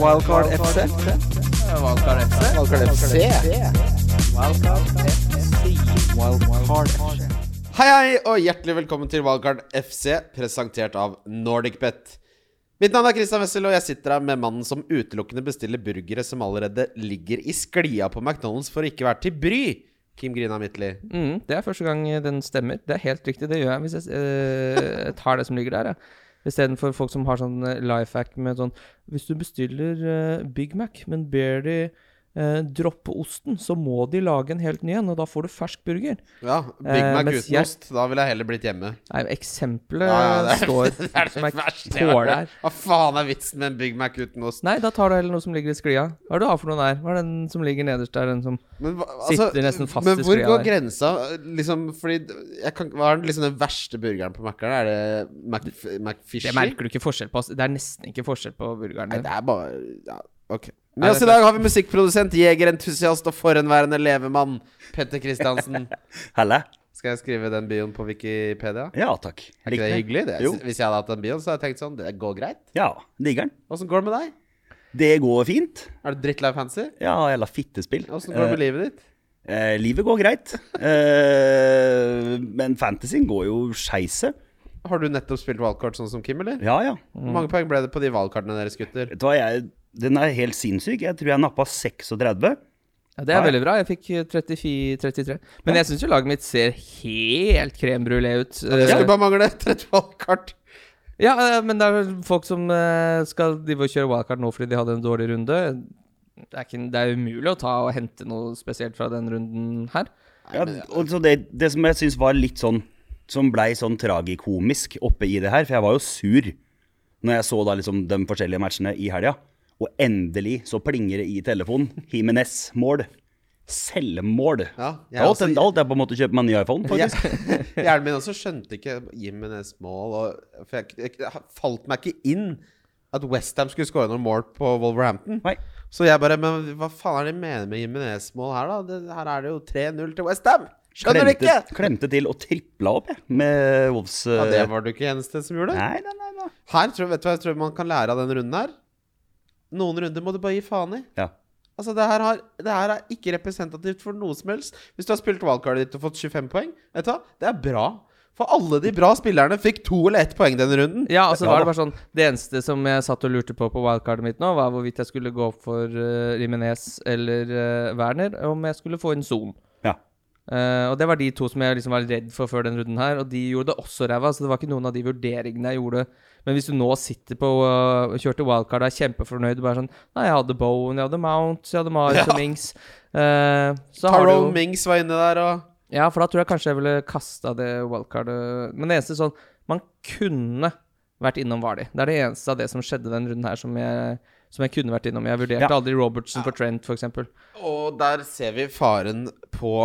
Wildcard FC. Wildcard FC. Wildcard FC. Wildcard FC. Hei, hei, og hjertelig velkommen til Wildcard FC, presentert av NordicBet. Mitt navn er Christian Wessel, og jeg sitter her med mannen som utelukkende bestiller burgere som allerede ligger i sklia på McDonald's for å ikke være til bry. Kim Grina Midtly. Mm, det er første gang den stemmer. Det er helt riktig. Det gjør jeg hvis jeg uh, tar det som ligger der. Ja. Istedenfor folk som har sånn eh, life hack med sånn Hvis du bestiller eh, Big Mac, men ber de eh, droppe osten, så må de lage en helt ny en, og da får du fersk burger. Ja, Big Eh, Mac eh, uten ost. Da ville jeg heller blitt hjemme. Nei, eksempelet Ja, ja, det er- står det er det som verste jeg har. Hva faen er vitsen med en Big Mac uten ost? Nei, da tar du heller noe som ligger i sklia. Hva er det du har for noe der? Hva er den som ligger nederst der? Den som Men, hva- altså, Sitter nesten fast men i hvor går grensa? Liksom, fordi kan, Hva er den, liksom den verste burgeren på Mac-eren? Er det Mac, McFishy? Det merker du ikke forskjell på. Det er nesten ikke forskjell på burgeren Nei, det er bare ja, Ok. Med oss i dag har vi musikkprodusent, jegerentusiast og forhenværende levemann Petter Kristiansen. Helle? Skal jeg skrive den bioen på Wikipedia? Ja, takk. Er ikke det hyggelig? Det, Hvis jeg hadde hatt den bioen, så hadde jeg tenkt sånn Det går greit. Ja, digger den. Åssen går det med deg? Det går fint. Er du drittlei fancy? Ja, eller fittespill. Åssen går det med livet ditt? Uh, livet går greit. uh, men fantasyen går jo skeise. Har du nettopp spilt valgkart sånn som Kim, eller? Ja, ja. Hvor mange poeng ble det på de valgkartene deres, gutter? Vet du hva, jeg, den er helt sinnssyk. Jeg tror jeg nappa 36. Ja, det er veldig bra. Jeg fikk eh, 34, 33. Men jeg syns jo laget mitt ser helt Krembrulé brulé ut. Det Eh, skulle bare mangle et valgkart. Ja, eh, men det er vel folk som eh, skal drive og kjøre wildcard nå fordi de hadde en dårlig runde. Det er, ikke, det er umulig å ta og hente noe spesielt fra den runden her. Ja, og så det, det som jeg syns var litt sånn Som blei sånn tragikomisk oppe i det her, for jeg var jo sur når jeg så da liksom de forskjellige matchene i helga. Og endelig så plinger det i telefonen. Jimenez-mål. Selvmål. Ja, Da holdt jeg- jeg på en måte å kjøpe meg en ny iPhone, faktisk. Ja, Hjernen min også skjønte ikke Jimenez mål. For jeg, det falt meg ikke inn at Westham skulle skåre noen mål på Wolverhampton. Nei. Så jeg bare Men hva faen er det de mener med Jimenez mål her, da? Det, her er det jo 3-0 til Westham! Skjønner du ikke? klemte til og tripla opp, jeg, med Wolves Ja, det eh, var du ikke eneste som gjorde. Nei, nei, nei. nei. Her tror, vet du hva jeg tror man kan lære av den runden her? Noen runder må du bare gi faen i. Ja. Altså, det her, har, det her er ikke representativt for noe som helst. Hvis du har spilt wildcardet ditt og fått 25 poeng, vet du hva? Det er bra. For alle de bra spillerne fikk to eller ett poeng denne runden. Ja, altså Ja var. Det bare sånn Det eneste som jeg satt og lurte på på wildcardet mitt nå, var hvorvidt jeg skulle gå for uh, Rimenez eller uh, Werner, om jeg skulle få en Son. Ja. Uh, og det var de to som jeg liksom var redd for før den runden her, og de gjorde det også ræva, så det var ikke noen av de vurderingene jeg gjorde. Men hvis du nå sitter på uh, kjørte wildcard og er kjempefornøyd Du bare sånn Nei, jeg hadde Bowen, jeg hadde Mount, jeg hadde Marius Ja. og Mings. Uh, så har du Mings var inne der, og Ja, for da tror jeg kanskje jeg ville kasta det wildcardet. Men det eneste sånn Man kunne vært innom Vardy. Det er det eneste av det som skjedde den runden her som jeg, som jeg kunne vært innom. Jeg vurderte Ja. aldri Robertson for Trent, f.eks. Og der ser vi faren på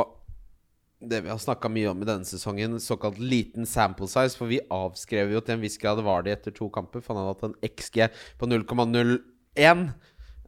det vi har snakka mye om i denne sesongen, såkalt liten sample size. For vi avskrev jo til en viss grad var det etter to kamper, for han hadde hatt en XG på 0,01.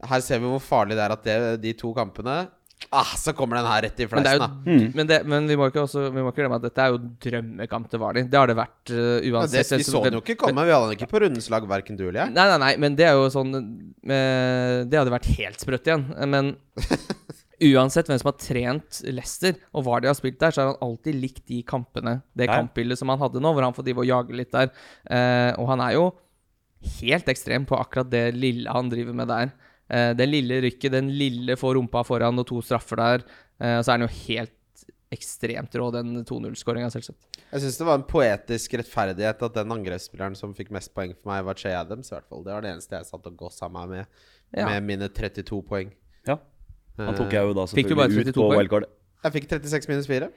Her ser vi hvor farlig det er at det, de to kampene Ah, så kommer den her rett i Men, fleisen, da. men, det, men vi, må ikke også, vi må ikke glemme at dette er jo drømmekamp til Vardy. Det har det vært uh, Ja, det, vi så den jo ikke komme. Vi hadde den ikke på rundens lag, verken du eller jeg. Nei, nei, nei, men det er jo sånn uh, Det hadde vært helt sprøtt igjen. Men uansett hvem som har trent Leicester, og hva de har spilt der, så har han alltid likt de kampene, det kampbildet som han hadde nå, hvor han får drive og jage litt der. Eh, og han er jo helt ekstrem på akkurat det lille han driver med der. Eh, det lille rykket, den lille får rumpa foran og to straffer der. Eh, så er han jo helt ekstremt rå, den 2-0-skåringa, selvsagt. Jeg syns det var en poetisk rettferdighet at den angrepsspilleren som fikk mest poeng for meg, var Che Adams. i hvert fall Det var det eneste jeg satt og gossa meg med, Ja. med mine 32 poeng. ja. Han tok jeg jo da Fikk du bare selvfølgelig ut på poeng? wildcard. Jeg fikk 36 minus 4.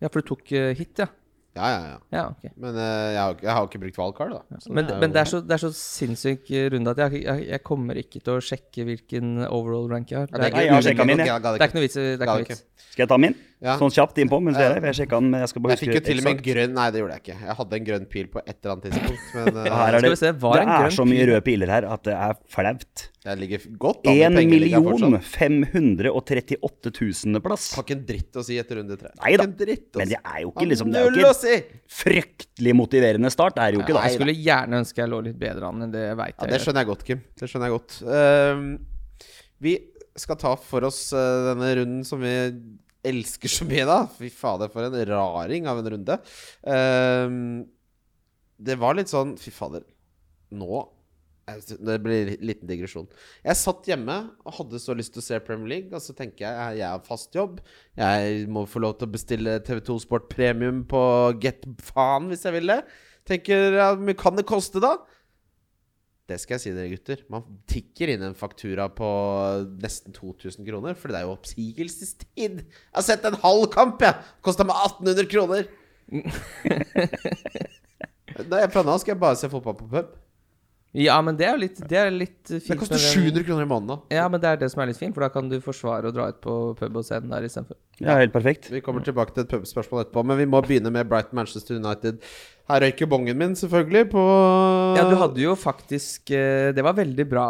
Ja, for du tok eh, hit, ja. Ja, ja, ja. Ja, ok. Men eh, jeg, har, jeg har ikke brukt wildcard, da. Så Men, det er men det, er så, det er så sinnssyk eh, runde at jeg, jeg, jeg kommer ikke til å sjekke hvilken overall rank jeg har. Det er, Nei, er jeg har sjekket min, jeg. jeg det er ikke. noe vits. i- Det er ikke noe vits. Skal jeg ta min? Ja. Sånn kjapt innpå mens dere er Jeg sjekka den, men jeg skal bare Jeg fikk jo til og med en eksakt. grønn Nei, det gjorde jeg ikke. Jeg hadde en grønn pil på et eller annet tidspunkt. Men eh, Her er Skal det, vi se, var det en er grønn så mye pil? røde piler her at det er flaut. Jeg ligger godt an i 1 pengeligaen million 538 000.-plass. Har ikke en dritt å si etter runde tre. Nei da, en Men det er jo ikke liksom Det er jo ikke si! fryktelig motiverende start. Det er jo ikke Jeg skulle gjerne ønske jeg lå litt bedre an enn det jeg veit Ja, det skjønner jeg godt, Kim. Det skjønner jeg godt. Uh, vi skal ta for oss uh, denne runden som vi elsker så mye, da. Fy fader, for en raring av en runde. Uh, det var litt sånn Fy fader, nå det blir en liten digresjon. Jeg satt hjemme og hadde så lyst til å se Premier League. Og så tenker jeg jeg har fast jobb. Jeg må få lov til å bestille TV2 Sport Premium på Get faen hvis jeg vil det. Tenker ja, mye kan det koste, da? Det skal jeg si dere, gutter. Man tikker inn en faktura på nesten 2000 kroner. For det er jo oppsigelsestid. Jeg har sett en halv kamp, jeg! Kosta meg 1800 kroner! Nei, Fra nå av skal jeg bare se fotball på pub. Ja, men det er jo litt, det er litt fint. Det koster 700 kroner i måneden da. Ja, men det er det som er litt fint, for da kan du forsvare å dra ut på pub og se den der istedenfor. Ja, helt perfekt. Vi kommer tilbake til et pubspørsmål etterpå, men vi må begynne med Brighton Manchester United. Her røyker bongen min, selvfølgelig, på Ja, du hadde jo faktisk eh, Det var veldig bra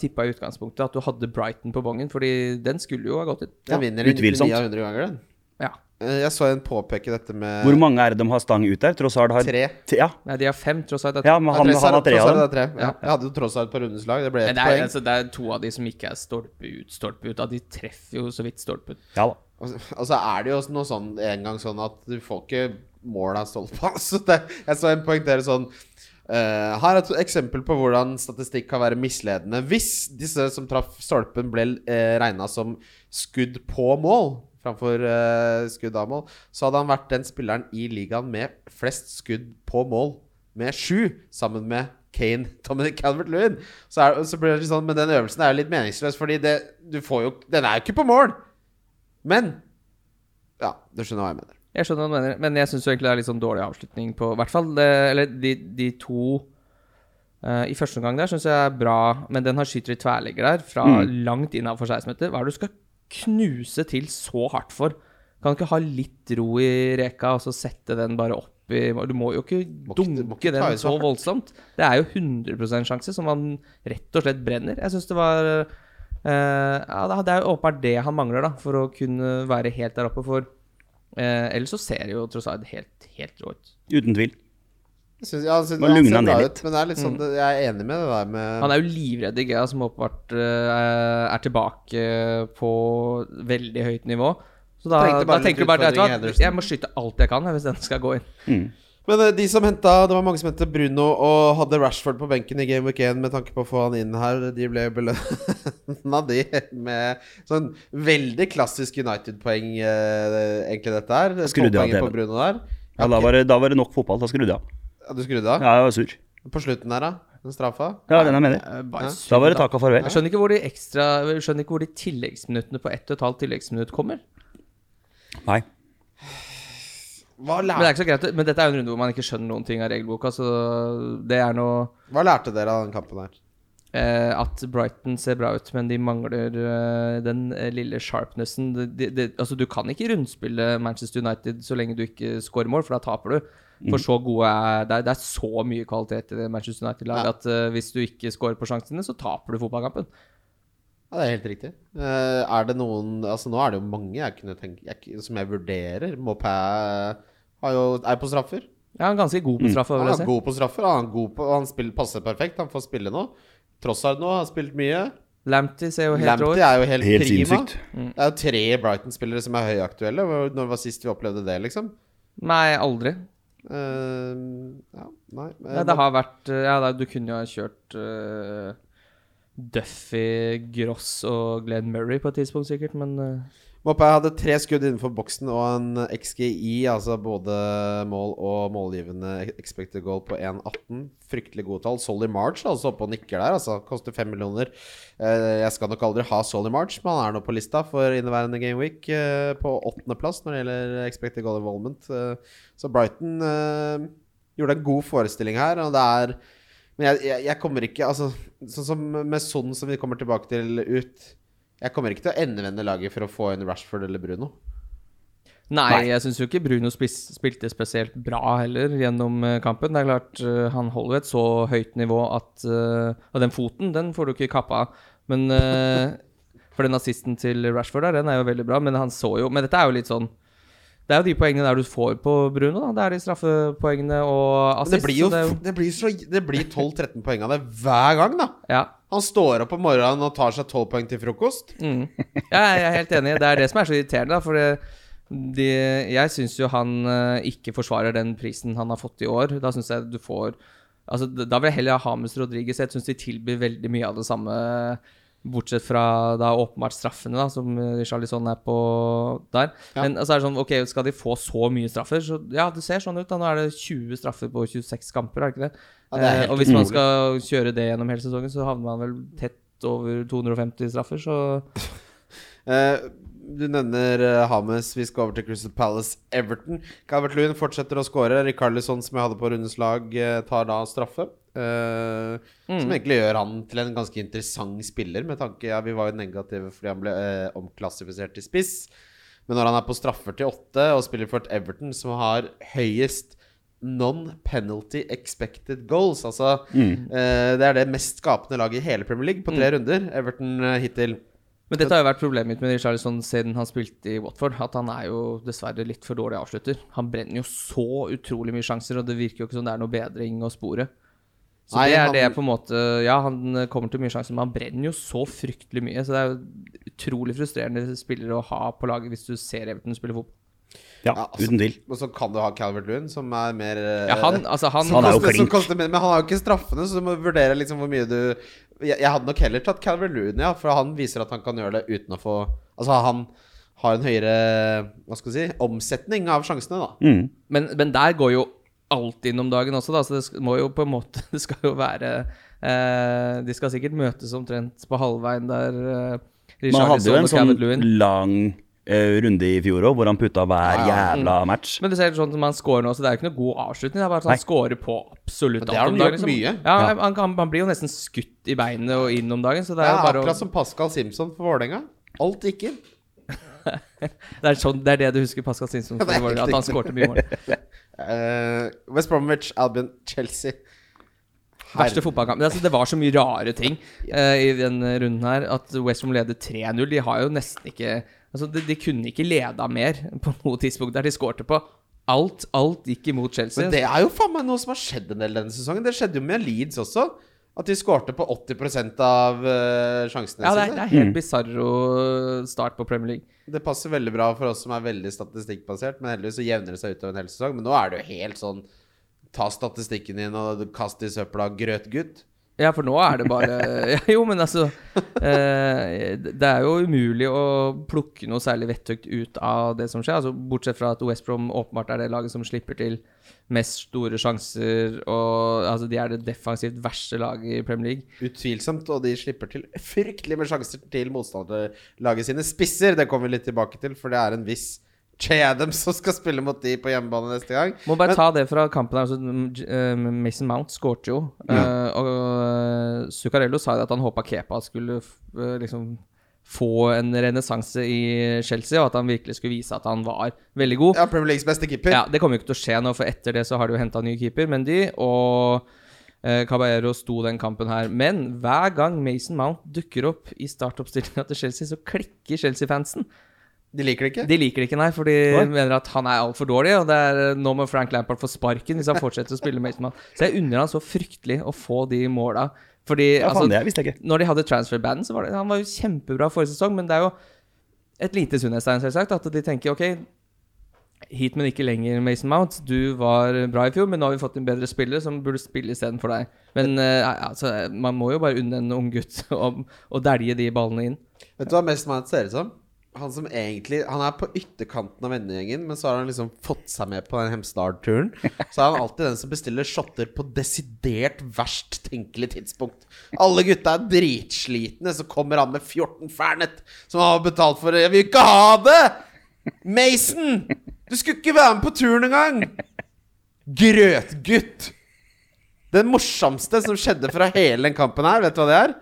tippa i utgangspunktet at du hadde Brighton på bongen, fordi den skulle jo ha gått inn. Den vinner i 99 utvilsomt. av 100 ganger, den. Ja. Eh, Jeg så en påpeke dette med Hvor mange er det de har stang ut der? Trossard har Tre. Ja, Nei, de har fem, tross alt. ja men han, Ja, han har tre av dem. er tre. Ja. Jeg hadde jo tross alt på rundens lag. Det ble ett poeng. altså, det er to av de som ikke er stolpe ut, stolpe ut. De treffer jo så vidt stolpe ut. Ja da. Og så- Og er det jo noe sånn en gang sånn at du får ikke mål av stolpa. Så det, jeg så en poengtere sånn Uh, Her er et eksempel på hvordan statistikk kan være misledende. Hvis disse som traff stolpen, ble uh, regna som skudd på mål framfor uh, skudd av mål, så hadde han vært den spilleren i ligaen med flest skudd på mål, med sju, sammen med Kane, Dominic Calvert-Lewin. Så, er- så blir det sånn, men den øvelsen er jo litt meningsløs, fordi det, du får jo Den er jo ikke på mål! Men Ja, du skjønner hva jeg mener. Jeg skjønner hva du mener, men jeg syns egentlig det er litt sånn dårlig avslutning på hvert fall det, Eller de, de to uh, I første omgang der syns jeg er bra, men den har skyter i tverrligger der, fra langt innafor 16-meter. Hva er det du skal knuse til så hardt for? Kan ikke ha litt ro i reka, og så sette den bare opp i Du må jo ikke Må ikke- dunke må ikke den så så hardt. voldsomt. Det er jo 100 sjanse som han rett og slett brenner. Jeg syns det var eh, Ja, det er jo åpenbart det han mangler, da, for å kunne være helt der oppe. For Eh, ellers så ser det jo Trossard helt, helt rå ut. Uten tvil. Synes, ja, han ser- han ser bra ned ut, Men det er litt sånn, mm. jeg er enig med det der med Han er jo livredd i Gea, som åpenbart uh, er tilbake på veldig høyt nivå. Så da, da tenker du bare at jeg må skyte alt jeg kan hvis den skal gå inn. Men eh, de som henta Det var mange som hentet Bruno og hadde Rashford på benken i Game Week 1 med tanke på å få han inn her. De ble belønna, de, med sånn veldig klassisk United-poeng, eh, egentlig, dette her. Skrudde av TV-en. Ja, da var, det, da var det nok fotball. Da skrudde jeg av. Ja, du skrudde av? Ja, jeg var sur. På slutten der, da? Den straffa? Ja, den er med det. Eh, Ja. Da var det takk og farvel. Jeg skjønner ikke hvor de ekstra Jeg skjønner ikke hvor de tilleggsminuttene på ett og et halvt tilleggsminutt kommer. Nei. Hva, Men det er ikke så greit Men dette er jo en runde hvor man ikke skjønner noen ting av regelboka, så det er noe hva lærte dere av den kampen her? eh, At Brighton ser bra ut, men de mangler eh, den eh, lille sharpnessen. De, de, altså, du kan ikke rundspille Manchester United så lenge du ikke scorer mål, for da taper du. For så gode er det, er, det er så mye kvalitet i det Manchester United-laget Ja. at uh, hvis du ikke scorer på sjansene, så taper du fotballkampen. Ja, det er helt riktig. Uh, er det noen Altså, nå er det jo mange jeg kunne tenke jeg, som jeg vurderer. Mopé er på straffer. Ja, han er ganske god på straffer Han vil jeg er god på straffer. Han, er god på, han spiller, passer perfekt. Han får spille nå. Trossard nå har spilt mye. Lamptey ser jo helt rå ut. er jo helt, Helt prima. sinnssykt. Det er jo tre Brighton-spillere som er høyaktuelle. Når var sist vi opplevde det, liksom? Nei, aldri. Eh, ja, nei. eh, Ja, det har vært eh, Ja, da, du kunne jo ha kjørt uh, Duffy, Gross og Glenn Murray på et tidspunkt, sikkert, men eh, Mopé hadde tre skudd innenfor boksen og en XGI, altså både mål og målgivende expected goal på 1,18. Fryktelig gode tall. Solly March altså oppe og nikker der, altså. Koster fem millioner. Eh, Jeg skal nok aldri ha Solly March, men han er nå på lista for inneværende Game Week eh, på åttendeplass når det gjelder expected goal involvement. Eh, Så Brighton gjorde en god forestilling her, og det er Men jeg, jeg, jeg kommer ikke Altså, sånn som med Son, som vi kommer tilbake til ut jeg kommer ikke til å endevende laget for å få inn Rashford eller Bruno. Nei, Nei. jeg syns jo ikke Bruno spis, spilte spesielt bra heller gjennom eh, kampen. Det er klart, eh, han holder et så høyt nivå at eh, Og den foten, den får du ikke kappa av. Men For den assisten til Rashford der, den er jo veldig bra, men han så jo Men dette er jo litt sånn Det er jo de poengene der du får på Bruno, da. Det er de straffepoengene og assist. det blir jo det det blir, så, det blir 12-13 poeng av det hver gang, da. ja. Han står opp om morgenen og tar seg 12 poeng til frokost. Mm. Ja, jeg er helt enig. Det er det som er så irriterende. da, For de, jeg syns jo han eh, ikke forsvarer den prisen han har fått i år. Da syns jeg du får Altså, Da vil jeg heller ha Hames Rodriguez. Jeg syns de tilbyr veldig mye av det samme, bortsett fra da åpenbart straffene, da, som Charlison er på der. Ja. Men altså er det sånn, ok, skal de få så mye straffer? Så ja, det ser sånn ut. da Nå er det 20 straffer på 26 kamper, er det ikke det? Ja, det eh, og hvis man skal kjøre det gjennom hele sesongen, så havner man vel tett over 250 straffer, så Eh, du nevner uh, Hames. Vi skal over til Crystal Palace Everton. Calvert Lewin fortsetter å skåre. Rikarlison, som jeg hadde på rundens lag, eh, tar da straffe. Eh, Som egentlig gjør han til en ganske interessant spiller, med tanke ja, Vi var jo negative fordi han ble uh, omklassifisert til spiss. Men når han er på straffer til åtte og spiller for et Everton som har høyest non-penalty expected goals Altså eh, Det er det mest skapende laget i hele Premier League på tre runder. Everton eh, hittil. Men dette har jo vært problemet mitt med Richarlison siden han spilte i Watford. At han er jo dessverre litt for dårlig avslutter. Han brenner jo så utrolig mye sjanser, og det virker jo ikke som det er noe bedring å spore. Så Nei, det er han- det på en måte Ja, han kommer til mye sjanser, men han brenner jo så fryktelig mye. Så det er jo utrolig frustrerende spillere å ha på laget hvis du ser Everton spille fotball. Ja, Ja, altså, uten tvil. Og så kan du ha Calvert Lewin, som er mer eh, Ja, han, altså han, Han er jo klink. koster Men han har jo ikke straffene, så du må vurdere liksom hvor mye du Jeg, jeg hadde nok heller tatt Calvert Lewin, ja, for han viser at han kan gjøre det uten å få Altså, han har en høyere Hva skal vi si omsetning av sjansene, da. Mm. men, men der går jo alt inn om dagen også, da, så det må jo på en måte Det skal jo være eh, De skal sikkert møtes omtrent på halvveien der. Eh, Man hadde jo en sånn lang runde i fjor òg, hvor han putta hver jævla match. Men det ser sånn som han scorer nå, så det er jo ikke noe god avslutning. Det er bare at han scorer på absolutt det alt han om dagen. gjort mye. Ja, Ja. Han, kan, han blir jo nesten skutt i beinet og inn om dagen, så det Det er er jo bare å akkurat som Pascal Simpson for Vålerenga. Alt gikk inn. det, er sånn, det er det du husker Pascal Simpson for, Det er at han skårte mye mål. uh, West Bromwich, Albion, Chelsea. Verste fotballkamp. Altså, det var så mye rare ting uh, i den runden her. At West Brom leder 3-0. De har jo nesten ikke Altså, de, de kunne ikke leda mer på noe tidspunkt der de skårte på. Alt, alt gikk imot Chelsea. Men det er jo faen meg noe som har skjedd en del denne sesongen. Det skjedde jo med Leeds også. At de skårte på 80% av uh, sjansene ja, det er, sine. det er helt bisarro start på Premier League. Det passer veldig bra for oss som er veldig statistikkbasert, men heldigvis så jevner det seg utover en hel sesong. Men nå er det jo helt sånn Ta statistikken din og kast i søpla, grøtgutt. Ja, for nå er det bare Jo, men altså eh, Det er jo umulig å plukke noe særlig vettugt ut av det som skjer. Altså, bortsett fra at West Brom åpenbart er det laget som slipper til mest store sjanser. Og altså, de er det defensivt verste laget i Premier League. Utvilsomt, og de slipper til fryktelig med sjanser til motstanderlaget sine spisser. Det kommer vi litt tilbake til, for det er en viss Che Adams som skal spille mot de på hjemmebane neste gang. Må bare Men- ta det fra kampen her. Altså, mm, eh, Mason Mount skårte jo. Ja. og uh, Zuccarello sa jo at han håpa Kepa skulle eh, liksom få en renessanse i Chelsea, og at han virkelig skulle vise at han var veldig god. Ja, Premier Leagues beste keeper. Ja, Det kommer jo ikke til å skje nå, for etter det så har de jo henta ny keeper, Mendy, og eh, Caballero sto den kampen her. Men hver gang Mason Mount dukker opp i startoppstillinga til Chelsea, så klikker Chelsea-fansen. De liker det ikke? De liker det ikke, nei, for de Oi. mener at han er altfor dårlig. Og det er eh, nå må Frank Lampard få sparken hvis han fortsetter å spille Mason Mount. Så jeg unner han så fryktelig å få de måla. Fordi Ja, altså, det jeg ikke. når de hadde transfer-band, så var det Han var jo kjempebra forrige sesong, men det er jo et lite sunnhetstegn, selvsagt, at de tenker OK, hit, men ikke lenger, Mason Mount. Du var bra i fjor, men nå har vi fått en bedre spiller som burde spille istedenfor deg. Men uh, altså, man må jo bare unne en ung gutt å å dælje de ballene inn. Vet du hva Mason Mount ser ut som? Han som egentlig Han er på ytterkanten av vennegjengen, men så har han liksom fått seg med på den Hemsedal-turen. Så er han alltid den som bestiller shotter på desidert verst tenkelig tidspunkt. Alle gutta er dritslitne, så kommer han med 14 Fernet, som han har betalt for. Jeg vil ikke ha det! Mason! Du skulle ikke være med på turen engang! Grøtgutt! Den morsomste som skjedde fra hele den kampen her, vet du hva det er?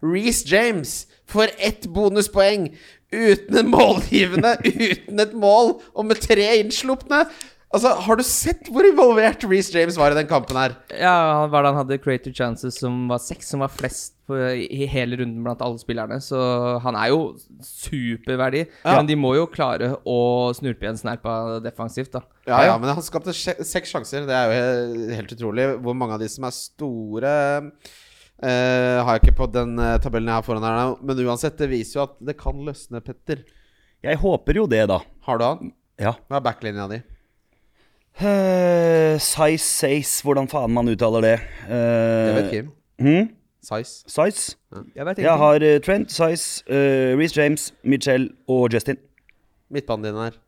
Reece James får ett bonuspoeng uten en målgivende, uten et mål, og med tre innslupne. Altså, Har du sett hvor involvert Reece James var i den kampen her? Ja, hva han hadde creative chances som var seks, som var flest på, i hele runden blant alle spillerne. Så han er jo superverdi. Ja. Men de må jo klare å snurpe igjen snerpa defensivt, da. Ja, ja, men han skapte seks sjanser. Det er jo he- helt utrolig. Hvor mange av de som er store eh, Har jeg ikke på den eh, tabellen jeg har foran her nå. Men uansett, det viser jo at det kan løsne, Petter. Jeg håper jo det, da. Har du han? Ja. Hva er backlinja di? Uh, size says, hvordan faen man uttaler det. Det vet Uh, Kim. hmm? Size. Size. Jeg vet Jeg har uh, Trent, Size, uh, Reece James, Mitchell og Justin. Midtbanen din her.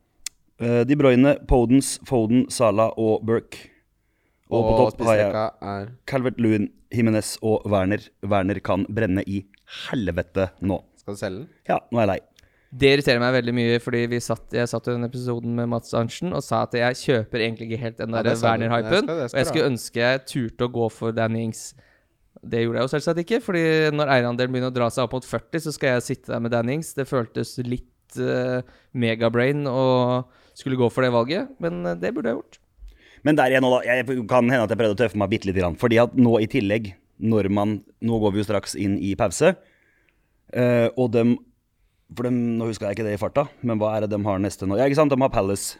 Uh, De Bruyne, Podens, Foden, Salah og Burke. Og, på topp har jeg er Calvert Lewin, Jimenez og Werner. Werner kan brenne i helvete nå. Skal du selge den? Ja, nå er jeg lei. Det irriterer meg veldig mye, fordi vi satt, jeg satt i den episoden med Mats Arntzen og sa at jeg kjøper egentlig ikke helt den Ja, der. Werner-hypen. Og jeg skulle ønske jeg turte å gå for Danny Ings. Det gjorde jeg jo selvsagt ikke, fordi når eierandelen begynner å dra seg opp mot 40, så skal jeg sitte der med Danny Ings. Det føltes litt uh, megabrain å skulle gå for det valget, men eh, det burde jeg gjort. Men der igjen nå, da. Jeg kan hende at jeg prøvde å tøffe meg bitte lite grann. Fordi at nå i tillegg, når man Nå går vi jo straks inn i pause, uh, og dem For dem, nå husker jeg ikke det i farta, men hva er det de har neste nå? Ja, ikke sant, de har Palace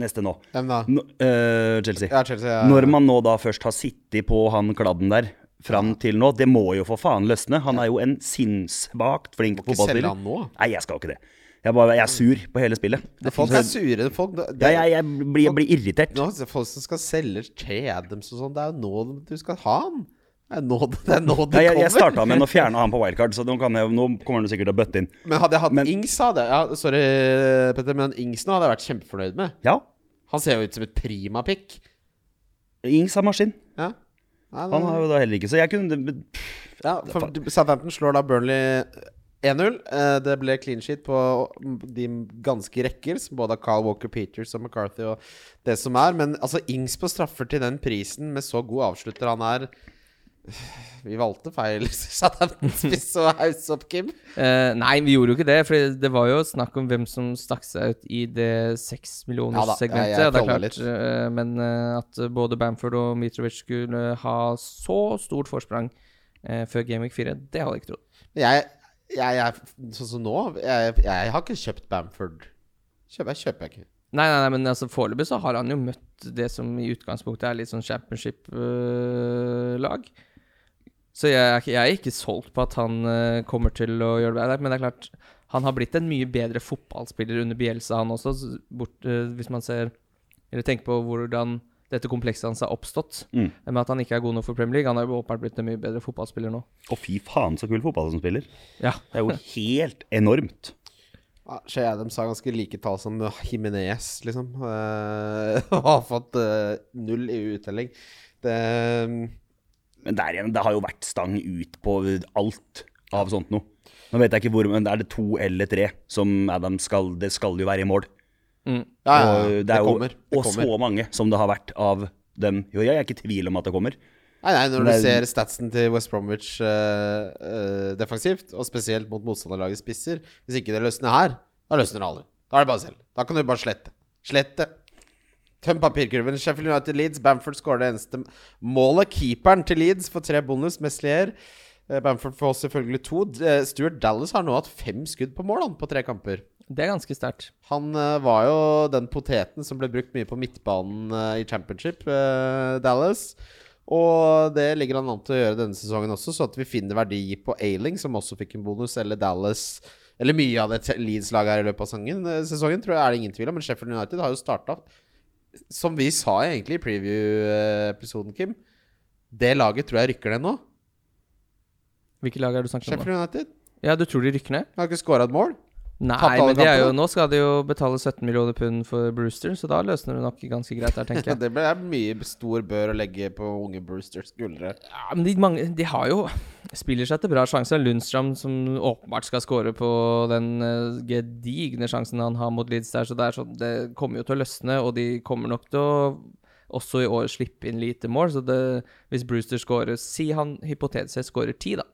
neste nå. Hvem da? Nå- uh, Chelsea. Ja, Chelsea. Ja. Når man nå da først har sittet på han kladden der fram til nå, det må jo for faen løsne. Han er jo en sinnssvakt flink fotballspiller. Nei, jeg skal ikke det. Jeg, bare, jeg er sur på hele spillet. Folk er sure. Folk, det, Ja, jeg, jeg, blir, jeg blir irritert. Nå, folk som skal selge Che Adams og sånn, det er jo nå du skal ha han. Det er nå det, det, er nå det Ja, jeg, jeg starta med å fjerne han på wildcard, så nå, kan jeg, nå kommer han sikkert til å bøtte inn. Men hadde jeg hatt Men- Ings, hadde ja, Sorry, Petter, men Ings nå hadde jeg vært kjempefornøyd med. Ja, Han ser jo ut som et prima pick. Ings er maskin. Ja. Nei, Han har jo da heller ikke, så jeg kunne ja, for Southampton slår da Burnley 1-0. Eh, Det ble clean sheet på de ganske rekker, både av Carl Walker Peters og McCarthy og det som er. Men altså, Ings på straffer til den prisen, med så god avslutter han er Vi valgte feil Southampton-spiss og hause opp, Kim. Uh, nei, vi gjorde jo ikke det, for det var jo snakk om hvem som stakk seg ut i det Ja da, seksmillionerssegmentet. jeg- jeg klart, eh, men uh, at både Bamford og Mitrovic skulle ha så stort forsprang før Game Week 4, det hadde jeg ikke trodd. Jeg, jeg, jeg Sånn som nå jeg, jeg har ikke kjøpt Bamford. Kjøper jeg, kjøper ikke. Nei, nei, nei, men altså foreløpig så har han jo møtt det som i utgangspunktet er litt sånn championship-lag. så jeg, jeg er ikke solgt på at han eh, kommer til å gjøre det. Men det er klart, han har blitt en mye bedre fotballspiller under Bielsa, han også. Bort, eh, hvis man ser Eller tenker på hvordan dette komplekset hans har oppstått. Mm. Med at han ikke er god nok for Premier League. Han har jo åpenbart blitt en mye bedre fotballspiller nå. Å, fy faen, så kul fotball som spiller. Ja. Det er jo helt enormt. Ja, Shea Adams har ganske like tall som Jimenez, liksom. Eh, Og har fått uh, null i uttelling. Det Men der igjen, det har jo vært stang ut på alt av sånt noe. Nå vet jeg ikke hvor, men er det to eller tre som Adam skal Det skal jo være i mål. Mm. Ja, ja, Og ja. det Det er jo kommer. Det og kommer. så mange som det har vært av dem. Jo, jeg er ikke i tvil om at det kommer. Nei, nei, når Men du er- ser statsen til West Bromwich uh, uh, defensivt, og spesielt mot motstanderlagets spisser Hvis ikke det løsner her, da løsner det aldri. Da er det bare selv. Da kan du bare slette. Slette. Tøm papirkurven. Sheffield United Leeds. Bamford skårer det eneste målet. Keeperen til Leeds får tre bonus. Meslier. Eh, Bamford får selvfølgelig to. Stuart Dallas har nå hatt fem skudd på mål på tre kamper. Det er ganske sterkt. Han uh, var jo den poteten som ble brukt mye på midtbanen uh, i championship, uh, Dallas. Og det ligger han an til å gjøre denne sesongen også, så at vi finner verdi på Ailing, som også fikk en bonus, eller Dallas Eller mye av det Leeds-laget her i løpet av sesongen, eh, sesongen, tror jeg er det ingen tvil om. Men Sheffield United har jo starta, som vi sa egentlig i preview-episoden, Kim Det laget tror jeg rykker ned nå. Hvilke lag er du snakker om? Sheffield United Ja, du tror de rykker ned? har ikke skåra et mål. Nei, men det er jo, nå skal de jo betale 17 millioner pund for Brewster, så da løsner det nok ganske greit der, tenker jeg. det er mye stor bør å legge på unge Brewsters skuldre. Ja, men de, mange, de har jo Spiller seg til bra sjanser. Lundstrøm som åpenbart skal score på den uh, gedigne sjansen han har mot Leeds der, så det, sånn, det kommer jo til å løsne, og de kommer nok til å også i år slippe inn lite mål. Så det, hvis Brewster skårer Si han hypotetisk sett skårer ti, da.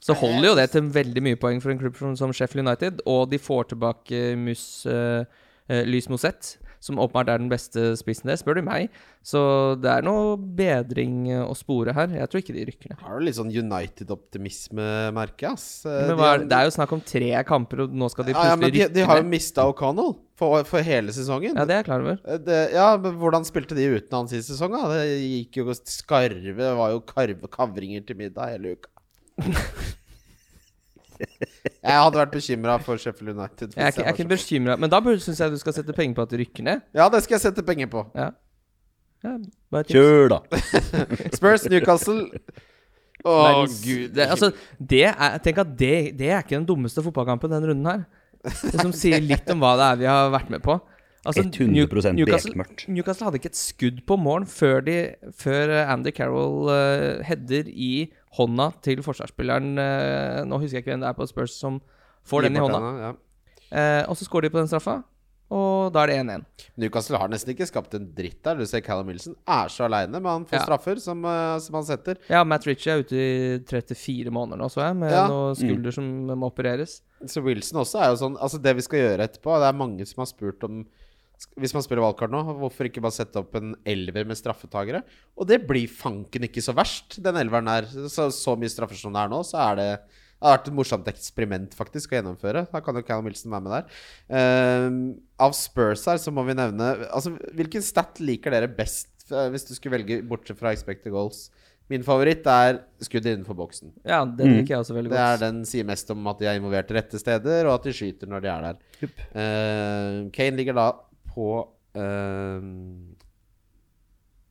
Så holder jo det til veldig mye poeng for en klubb som- Sheffield United. Og de får tilbake Mus uh, Lys Mosett, som åpenbart er den beste spissen der, spør du meg. Så det er noe bedring eh, å spore her. Jeg tror ikke de rykker ned. Har du litt sånn United-optimisme, merker jeg, Men hva er, det er jo snakk om tre kamper, og nå skal de ja, ja, plutselig men de, rykke de har jo ned. mista O'Connell for, for hele sesongen. Ja, det er jeg klar over. Det, ja, men hvordan spilte de uten han sist sesong? da? Det gikk jo skarve Det var jo karve, kavringer til middag hele uka. jeg hadde vært bekymra for Sheffield United. Jeg er ikke, jeg er ikke bekymra, men da syns jeg du skal sette penger på at de rykker ned. Ja, det skal jeg sette penger på. Ja. ja bare tips. Kjør, da. Spurs, Newcastle Å, Verdens- gud. det, altså, det er, Tenk at det, det er ikke den dummeste fotballkampen denne runden her. Det som sier litt om hva det er vi har vært med på. Altså, 100% Newcastle, bekmørkt. Newcastle hadde ikke et skudd på morgen før, de, før eh, Andy Carroll uh, header i hånda til forsvarsspilleren eh, Nå husker jeg ikke hvem det er på Spurs som får den i hånda. Ja. Eh, og så skårer de på den straffa, og da er det 1-1. Newcastle har nesten ikke skapt en dritt der. Du ser Callum Wilson er så aleine, men han får Ja. straffer som, eh, som han setter. Ja, Matt Ritchie er ute i 34 måneder nå, så jeg, med Ja. noen skulder som må opereres. Så Wilson også er jo sånn Altså, det vi skal gjøre etterpå Det er mange som har spurt om Hvis man spiller valgkart nå, hvorfor ikke bare sette opp en elver med straffetagere? Og det blir fanken ikke så verst, den elveren der. Så, så mye straffer som det er nå, så er det det har vært et morsomt eksperiment faktisk å gjennomføre. Da kan jo Callum Wilson være med der. Uh, av Spurs her så må vi nevne Altså, Hvilken stat liker dere best, eh, hvis du skulle velge bortsett fra expected goals? Min favoritt er skudd innenfor boksen. Ja, den liker jeg også veldig Det er den sier mest om at de er involvert i rette steder, og at de skyter når de er der. Uh, Kane ligger da på eh,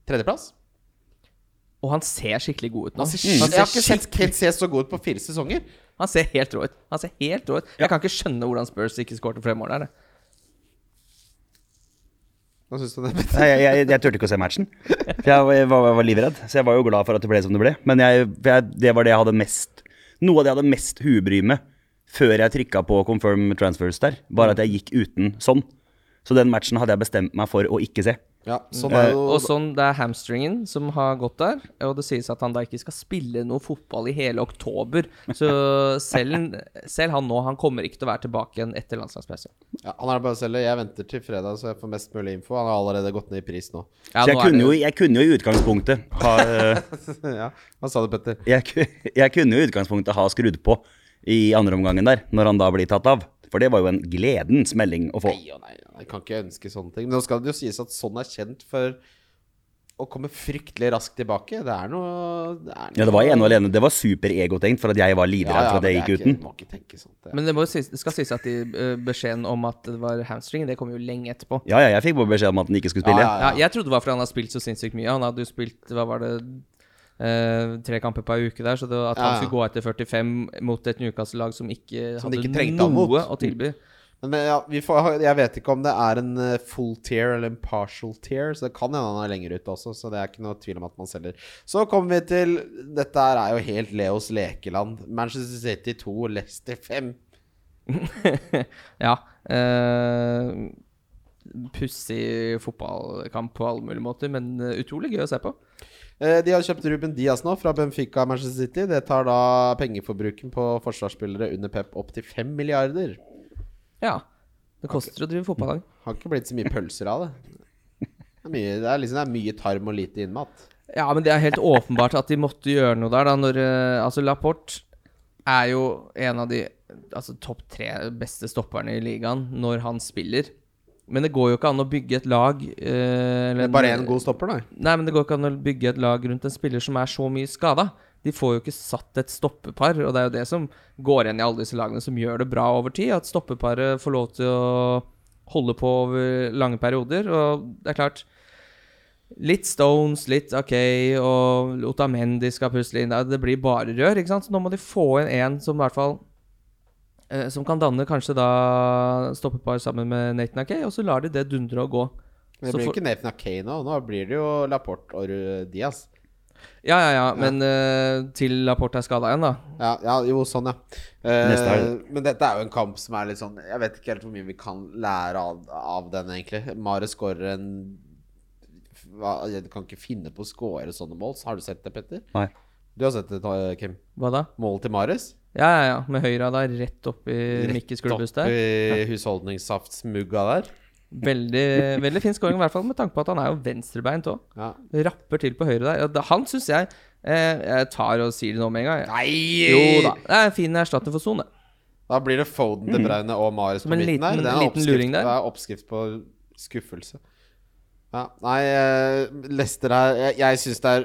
tredjeplass. Og han ser skikkelig god ut nå. Han ser, Han Jeg har ikke sett Kent se så god ut på fire sesonger. Han ser helt rå ut. Han ser helt rå ut. Jeg kan ikke skjønne hvordan Spurs ikke skårte flere mål der. jeg. Hva syns du om det? Nei, jeg, jeg, jeg turte ikke å se matchen. For jeg, var- jeg, var, jeg var livredd. Så jeg var jo glad for at det ble som det ble. Men jeg, for jeg, det var det jeg hadde mest Noe av det jeg hadde mest huebry med før jeg trykka på confirm transfers der, var at jeg gikk uten sånn. Så den matchen hadde jeg bestemt meg for å ikke se. Ja, sånn er jo Og sånn, Det er hamstringen som har gått der, og det sies at han da ikke skal spille noe fotball i hele oktober. Så selv, selv han nå, han kommer ikke til å være tilbake igjen etter landslagspause. ja, Han er bare å selge. Jeg venter til fredag, så jeg får mest mulig info. Han har allerede gått ned i pris nå. Ja, så jeg nå kunne, det- jo, jeg kunne jo i utgangspunktet ha eh, ja, Hva sa du, Petter? jeg, jeg kunne jo i utgangspunktet ha skrudd på i andre omgangen der, når han da blir tatt av. For det var jo en gledens melding å få. Nei og nei, jeg kan ikke ønske sånne ting. Men nå skal det jo sies at sånn er kjent for å komme fryktelig raskt tilbake. Det er noe Det, er noe Ja, det var ene og alene. Det var superegotenkt for at jeg var livredd for at det gikk ikke- uten. Må ikke tenke sånt. Det. Men det, må sies, det skal sies at de, eh, beskjeden om at det var hamstring, det kom jo lenge etterpå. Ja, ja, jeg fikk bare beskjed om at han ikke skulle spille. Ja, ja. Ja, jeg trodde det var fordi han har spilt så sinnssykt mye. Han hadde jo spilt hva var det, eh, tre kamper per uke der, så det, at Ja, han skulle gå etter 45 mot et Newcastle-lag som ikke Som hadde ikke noe å tilby. Men eh, ja, vi får, jeg vet ikke om det er en eh, full tier eller en partial tier, så det kan hende han er lenger ute også, så det er ikke noe tvil om at man selger. Så kommer vi til Dette her er jo helt Leos lekeland. Manchester City 2, Leicester 5. ja. Uh, Pussig fotballkamp på alle mulige måter, men utrolig gøy å se på. Eh, De har kjøpt Ruben Diaz nå fra Benfica Manchester City. Det tar da pengeforbruken på forsvarsspillere under Pep opp til 5 milliarder. Ja. Det koster å drive fotballag. Har ikke blitt så mye pølser av det. Det er, mye, det er liksom det er mye tarm og lite innmat. Ja, men det er helt åpenbart at de måtte gjøre noe der, da. Når, eh, altså, Laporte er jo en av de altså, topp tre beste stopperne i ligaen når han spiller. Men det går jo ikke an å bygge et lag eh, eller er bare én god stopper, da? Nei, men det går ikke an å bygge et lag rundt en spiller som er så mye skada. De får jo ikke satt et stoppepar, og det er jo det som går igjen i alle disse lagene som gjør det bra over tid. At stoppeparet får lov til å holde på over lange perioder. Og det er klart Litt Stones, litt OK, og Otamendi skal plutselig inn. Det blir bare rør, ikke sant? Så nå må de få inn en som i hvert fall eh, Som kan danne kanskje da stoppepar sammen med Nathan Akay, og så lar de det dundre og gå. Men det blir blir for- ikke Nathan Akay nå. Nå blir det jo Laporte og Diaz. Ja, ja, ja, men uh, til Laporte er skada igjen, da. Ja, ja, jo, sånn, ja. Uh, men dette er jo en kamp som er litt sånn Jeg vet ikke helt hvor mye vi kan lære av, av den, egentlig. Mare skårer en hva, Jeg kan ikke finne på å skåre sånne mål. Så har du sett det, Petter? Nei. Du har sett det, Kim? Hva da? Målet til Mares? Ja, ja, ja. Med høyra da rett opp i Mikkes klubbhus der. Oppi husholdningssaftsmugga der. Veldig, veldig fin scoring, i hvert fall med tanke på at han er jo venstrebeint òg. Ja. Rapper til på høyre der. Han syns jeg eh, Jeg tar og sier det nå med en gang. jeg. Nei! Jo da. Det er en fin erstatter for Son, det. Da blir det Foden, De Bruyne og Mares på midten liten- der. Det er oppskrift. Det er oppskrift på skuffelse. Ja, nei, Lester her Jeg, jeg syns det er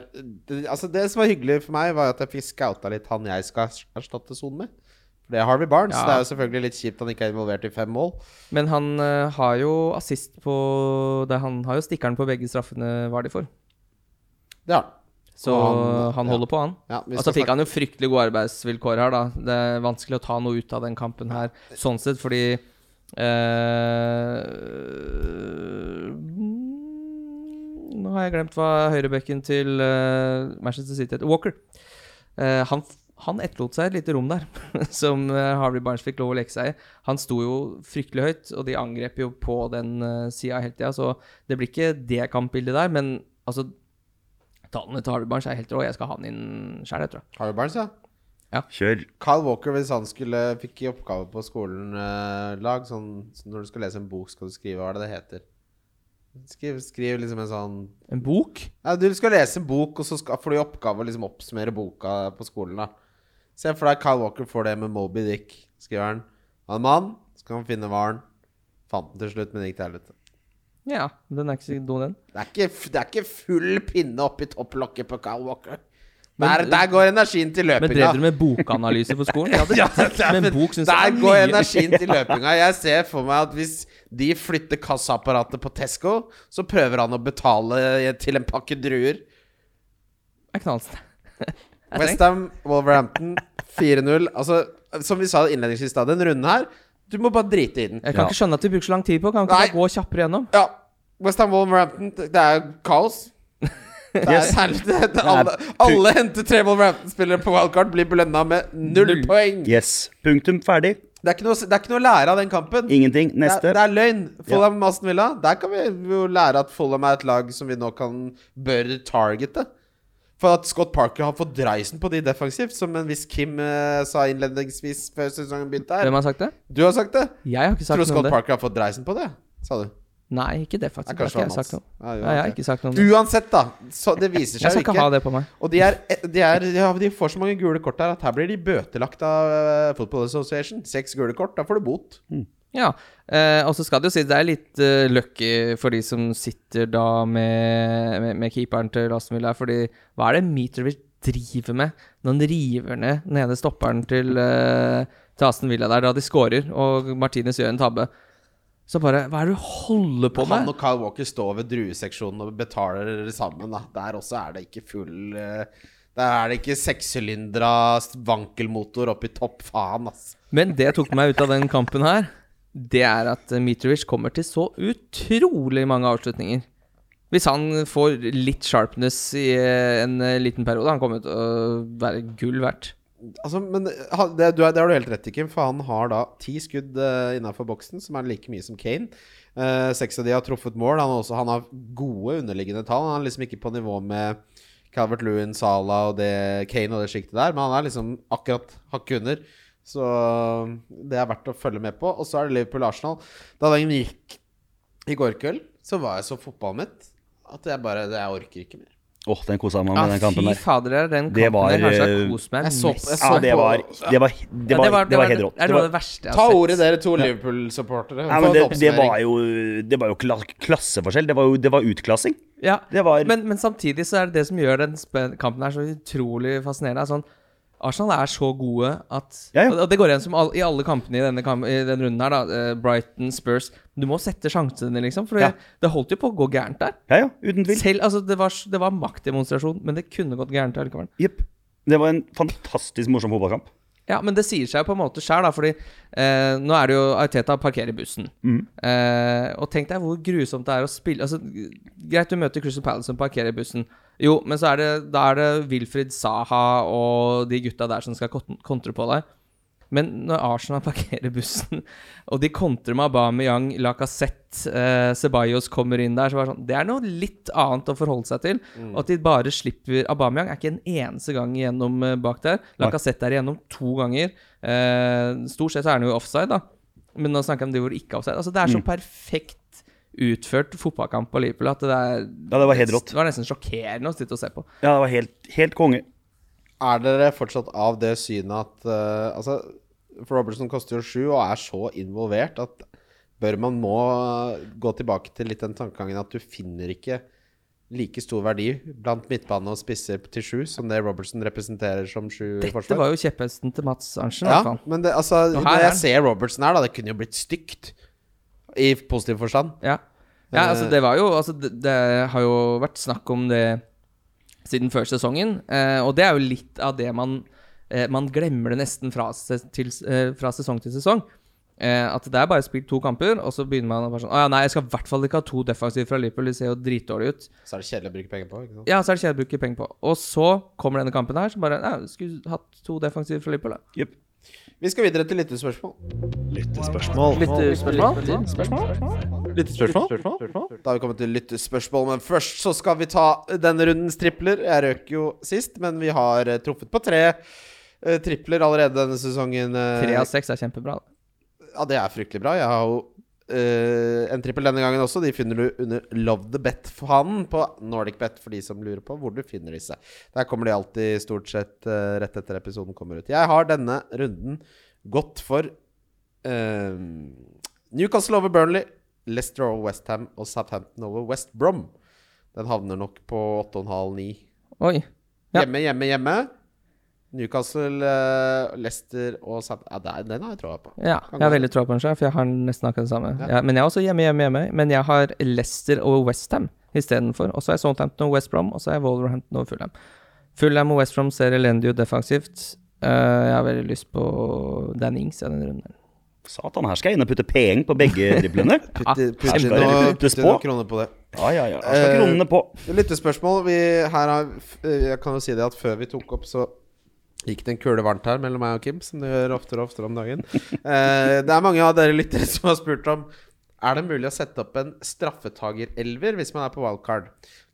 det, Altså, det som var hyggelig for meg, var at jeg fikk scouta litt han jeg skal erstatte sonen med. For det er Harvey Barnes. Ja. Det er jo selvfølgelig litt kjipt han ikke er involvert i fem mål. Men han uh, har jo assist på det, Han har jo stikkeren på begge straffene, var de for. Det har han. Så han, han- holder på, han. Ja, Og så fikk han jo fryktelig gode arbeidsvilkår her, da. Det er vanskelig å ta noe ut av den kampen her, sånn sett, fordi øh, Nå har jeg glemt hva høyrebekken til uh, Manchester City heter. Walker. Uh, han, han etterlot seg et lite rom der, som eh, Harvey Barnes fikk lov å leke seg i. Han sto jo fryktelig høyt, og de angrep jo på den uh, sida hele tida, så det blir ikke det kampbildet der, men altså Tallene til Harvey Barnes er helt rå. Jeg skal ha han inn sjøl, jeg tror. Harvey Barnes, ja. Kjør. Carl Walker, hvis han skulle fikk i oppgave på skolen eh, lag sånn, så Når du skal lese en bok, skal du skrive hva er det det heter? Skriv, skriv liksom en sånn En bok? Ja, Du skal lese en bok, og så skal, får du i oppgave å liksom oppsummere boka på skolen. da Se for deg Kyle Walker får det med Moby Dick. Skriver han. Han er mann, så kan han finne hvalen. Fant den til slutt, men det gikk til helvete. Ja, den er ikke så dum, den. Det er ikke full pinne oppi topplokket på Kyle Walker. Men- Der, der går energien til løpinga. Men drev dere med bokanalyse for skolen? Ja, men bok, synes Der er går energien til løpinga. Jeg ser for meg at hvis de flytter kassaapparatet på Tesco, så prøver han å betale til en pakke druer. Det er knallst. Det er. Westham, Wolverhampton 4-0. Altså, som vi sa innledningsvis, da, den runden her Du må bare drite i den. Jeg kan Ja. ikke skjønne at du bruker så lang tid på Kan ikke Nei. bare gå kjappere gjennom? Ja. Westham, Wolverhampton, det det er kaos. Det er Yes. særlig det, det, alle, alle henter Treble Rampton-spillere på wildcard, blir belønna med null Null. poeng. Yes. Punktum. Ferdig. Det er, ikke noe, det er ikke noe å lære av den kampen. Ingenting. Neste. det er løgn. Fulham Aston Villa. Der kan vi jo lære at Fulham er et lag som vi nå kan bør targete. For at Scott Parker har fått dreisen på de defensivt, som en viss Kim eh, sa innledningsvis før sesongen begynte her. Hvem har sagt det? Du har sagt det. Jeg har ikke sagt Tror noe om Scott det. Parker har fått dreisen på det? Sa du. Nei, ikke det, faktisk. Det har ikke jeg sagt noe. Ja, jo, Nei, jeg har ikke sagt noe om det. Uansett, da. Så det viser Jeg seg skal jo ikke ha det på meg. Og de, er, de, er, ja, de får så mange gule kort der at her blir de bøtelagt av eh, Football Association. Seks gule kort, da får du bot. Ja, eh, og så skal det jo si det er litt uh, lucky for de som sitter da med, med, med keeperen til Aston Villa. Fordi hva er det Mitrovic driver med når han river ned nede stopperen til, uh, til Aston Villa der, da de scorer, og Martinez gjør en tabbe? Så bare Hva er det du holder på med? Han og Kyle Walker står ved drueseksjonen og betaler sammen. Da. Der også er det ikke full eh, Der er det ikke sekssylindra vankelmotor oppi topp. Faen, ass. Men det tok meg ut av den kampen her, det er at eh, Mitrovic kommer til så utrolig mange avslutninger. Hvis han får litt sharpness i eh, en liten periode, han kommer til å være gull verdt. Altså, men det, du er, det har du helt rett i, Kim. For han har da ti skudd uh, innafor boksen, som er like mye som Kane. Uh, Seks av de har truffet mål. Han også, han har gode underliggende tall. Han er liksom ikke på nivå med Calvert Lewin, Salah og det, Kane og det sjiktet der, men han er liksom akkurat hakket under. Så det er verdt å følge med på. Og så er det Liverpool-Arsenal. Da den gikk i går kveld, så var jeg så fotballmett at jeg bare Jeg orker ikke mer. Åh, den kosa meg med Ja, den kampen fy fader, er den Det kampen var, jeg kanskje har eh, kost meg mest. jeg Ja, det var Det var, det Ja, var, det var helt rått. Det er noe av det verste jeg har sett. Ta ordet, dere to Liverpool-supportere. ja, men det, det var jo Det var jo klasseforskjell. Det var jo det var utklassing. Ja, Det var men, men samtidig så er det det som gjør den kampen her så utrolig fascinerende. er Sånn, Arsenal er så gode at Ja, ja. Det går igjen som all, i alle kampene i denne, kamp, i denne runden her, da. eh, Brighton, Spurs Du må sette sjansene, liksom. For Ja. det holdt jo på å gå gærent der. Ja, ja, uten tvil. Selv, altså, det, var, det var maktdemonstrasjon, men det kunne gått gærent allikevel. Jepp. Det var en fantastisk morsom fotballkamp. Ja, men det sier seg jo på en måte sjøl, da, fordi eh, nå er det jo Arteta parkerer bussen. Mm. Eh, og tenk deg hvor grusomt det er å spille Altså, Greit du møter Crystal Palace som parkerer bussen, jo, men så er det, da er det Wilfrid Saha og de gutta der som skal kontre på deg. Men når Arsenal parkerer bussen, og de kontrer med Aubameyang, Lacassette, eh, Ceballos kommer inn der, så var det sånn Det er noe litt annet å forholde seg til. Og at de bare slipper Aubameyang er ikke en eneste gang igjennom eh, bak der. Lacassette er igjennom to ganger. Eh, stort sett så er han jo offside, da. Men nå snakker jeg om de hvor det ikke er offside. Altså, det er så perfekt utført fotballkamp på Liverpool at det er Ja, det var helt rått. Det var nesten sjokkerende å sitte og se på. Ja, det var helt, helt konge. Er dere fortsatt av det synet at uh, Altså, for Robertson koster jo sju og er så involvert at bør man må gå tilbake til litt den tankegangen at du finner ikke like stor verdi blant midtbane og spisser til sju som det Robertson representerer som sju Dette forsvar. var jo kjepphesten til Mats Arntzen, Ja, men det, altså, når jeg ser Robertson her, da, det kunne jo blitt stygt. I positiv forstand. Ja. ja, altså Eh. det var jo Altså, det, det har jo vært snakk om det siden før sesongen, eh, og det er jo litt av det man eh, Man glemmer det nesten fra, til, eh, fra sesong til sesong. Eh, at det er bare spilt to kamper, og så begynner man å bare sånn Å ja, nei, jeg skal i hvert fall ikke ha to defensive fra Liverpool, de ser jo dritdårlige ut. Så er det kjedelig å bruke penger på. Ikke sant? Ja, så er det kjedelig å bruke penger på. Og så kommer denne kampen her, så bare Ja, skulle hatt to defensive fra Liverpool, da. Jupp. Vi skal videre til lyttespørsmål. Lyttespørsmål. Lyttespørsmål? Da har vi kommet til lyttespørsmål, men først så skal vi ta denne rundens tripler. Jeg røk jo sist, men vi har eh, truffet på tre eh, tripler allerede denne sesongen. eh. Tre av seks er kjempebra. Ja, det er fryktelig bra. Jeg har jo eh, en trippel denne gangen også. De finner du under Love the Bet-fanen på Nordic Bet, for de som lurer på hvor du finner disse. Der kommer de alltid stort sett uh, rett etter episoden kommer ut. Jeg har denne runden gått for uh, Newcastle over Burnley, Leicester over Westham og Southampton over West Brom. Den havner nok på 8,5-9. Oi. Ja. Hjemme, hjemme, hjemme. Newcastle, eh, Leicester og Southampton Ja, er- den har jeg troa på. Ja, jeg har veldig troa på den sjøl, for jeg har nesten akkurat det samme. Ja. Ja, men jeg er også hjemme, hjemme, hjemme. Men jeg har Leicester og Westham istedenfor. Og så er Southampton og West Brom, og så er Wolverhampton og Fulham. Fulham og West Brom ser elendig ut defensivt. Eh, jeg har veldig lyst på Dan Ings i denne runden. Satan, her skal jeg inn og putte penger på begge driblene. Putte, putte, putte på. noen kroner på det. Ja, ja, ja. Her skal Eh, kronene på. Lyttespørsmål. Vi, her har, jeg kan jo si det at før vi tok opp, så gikk det en kule varmt her mellom meg og Kim, som det gjør oftere og oftere om dagen. Eh, det er mange av dere lyttere som har spurt om Er det mulig å sette opp en straffetagerelver hvis man er på wildcard.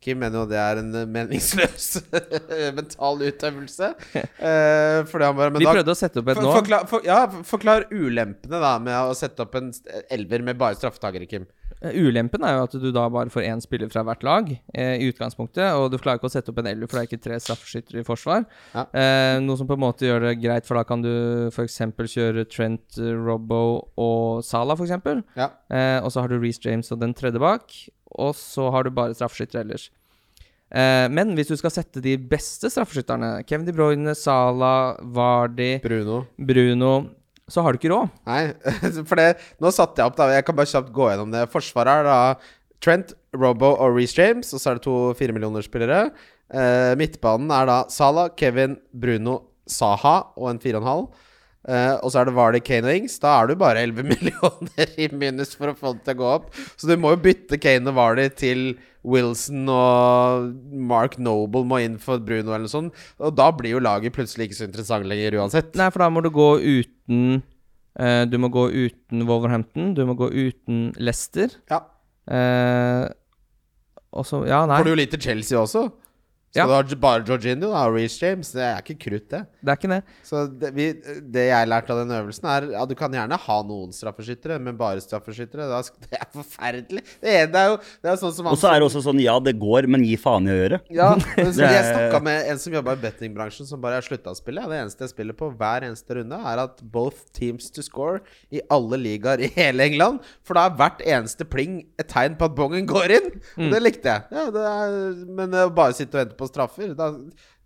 Kim mener jo det er en eh, meningsløs mental utøvelse. Eh, fordi han bare men Vi da- prøvde å sette opp et for, nå. forklar, for, ja, forklar ulempene da med å sette opp en elver med bare straffetagere, Kim. Eh, Ulempen er jo at du da bare får én spiller fra hvert lag eh, i utgangspunktet, og du klarer ikke å sette opp en elver, for det er ikke tre straffeskyttere i forsvar. Ja. Eh, noe som på en måte gjør det greit, for da kan du f.eks. kjøre Trent, eh, Robbo og Salah, f.eks. Ja. Eh, og så har du Reece James og den tredje bak, og så har du bare straffeskyttere ellers. Eh, men hvis du skal sette de beste straffeskytterne, Kevin De Bruyne, Salah, Vardi, Bruno. Bruno, så har du ikke råd. Nei, for det Nå satte jeg opp, da. Jeg kan bare kjapt gå gjennom det. Forsvaret er da Trent, Robbo og Reece James, og så er det to firemillionerspillere. Eh, midtbanen er da Salah, Kevin, Bruno, Saha og en fire og en halv. Eh, og så er det Vardy, Kane og Ings. Da er du bare 11 millioner i minus for å få det til å gå opp. Så du må jo bytte Kane og Vardy til Wilson og Mark Noble må inn for Bruno eller noe sånt. Og da blir jo laget plutselig ikke så interessant lenger uansett. Nei, for da må du gå uten uh, Du må gå uten Wolverhampton, du må gå uten Leicester. Ja. Uh, og så Ja, nei. Får du jo litt til Chelsea også. Skal Ja. du ha bare Georginio da, og Reece James? Det er ikke krutt, det. Det er ikke det. Så det, vi, det jeg lærte av den øvelsen, er Ja, du kan gjerne ha noen straffeskyttere, men bare straffeskyttere. Det er forferdelig. Det er, det er jo det er sånn som Og så er det også sånn, ja, det går, men gi faen i å gjøre. Ja, men så Jeg snakka med en som jobba i bettingbransjen, som bare har slutta å spille. Det eneste jeg spiller på hver eneste runde, er at both teams to score i alle ligaer i hele England. For da er hvert eneste pling et tegn på at bongen går inn. Og det likte jeg. Ja, det er, men bare sitte og vente på straffer da,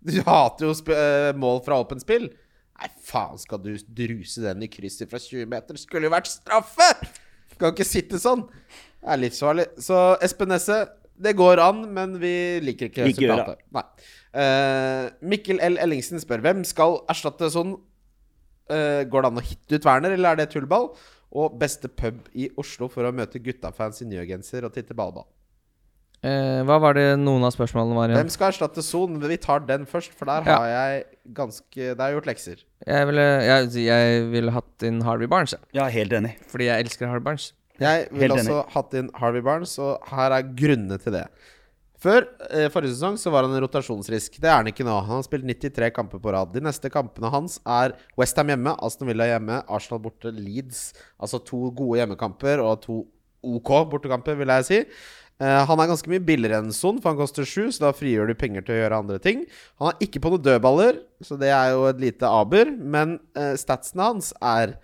Du hater jo eh, mål fra åpent spill. Nei, faen, skal du druse den i krysset fra 20 meter? Skulle jo vært straffe! Kan ikke sitte sånn. Det er livsfarlig. Så Espen Nesse, det går an, men vi liker ikke resultatet. Nei. Uh, Mikkel L. Ellingsen spør hvem skal erstatte sånn Uh, Går det an å hitte ut Werner, eller er det tullball? Og beste pub i Oslo for å møte guttafans i nye genser og titte ballball. Eh, hva var det noen av spørsmålene var igjen? Hvem skal erstatte Son? Vi tar den først, for der Ja. har jeg ganske Der har jeg gjort lekser. Jeg ville, jeg, jeg ville hatt inn Harvey Barnes, jeg. Ja, helt enig. fordi jeg elsker Harvey Barnes. Jeg ville også hatt inn Harvey Barnes, og her er grunnene til det. Før eh, forrige sesong så var han en rotasjonsrisk. Det er han ikke nå. Han har spilt 93 kamper på rad. De neste kampene hans er Westham hjemme, Aston Villa hjemme, Arsenal borte, Leeds. Altså to gode hjemmekamper og to OK bortekamper, vil jeg si. Eh, han er ganske mye billigere enn Son, for han koster sju, så da frigjør du penger til å gjøre andre ting. Han er ikke på noen dødballer, så det er jo et lite aber. Men eh, statsene hans er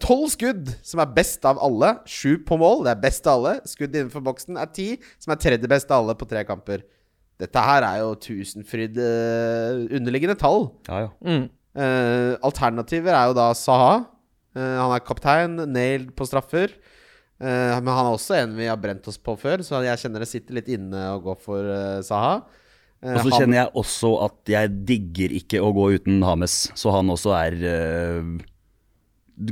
Tolv skudd, som er best av alle. Sju på mål, det er best av alle. Skudd innenfor boksen er ti, som er tredje best av alle på tre kamper. Dette her er jo tusenfryd eh, underliggende tall. Ja, ja. Mm. Eh, alternativer er jo da Saha. Eh, han er kaptein, nailed på straffer. Eh, men han er også en vi har brent oss på før, så jeg kjenner det sitter litt inne å gå for uh, Saha. Uh, Og så han- kjenner jeg også at jeg digger ikke å gå uten Hames, så han også er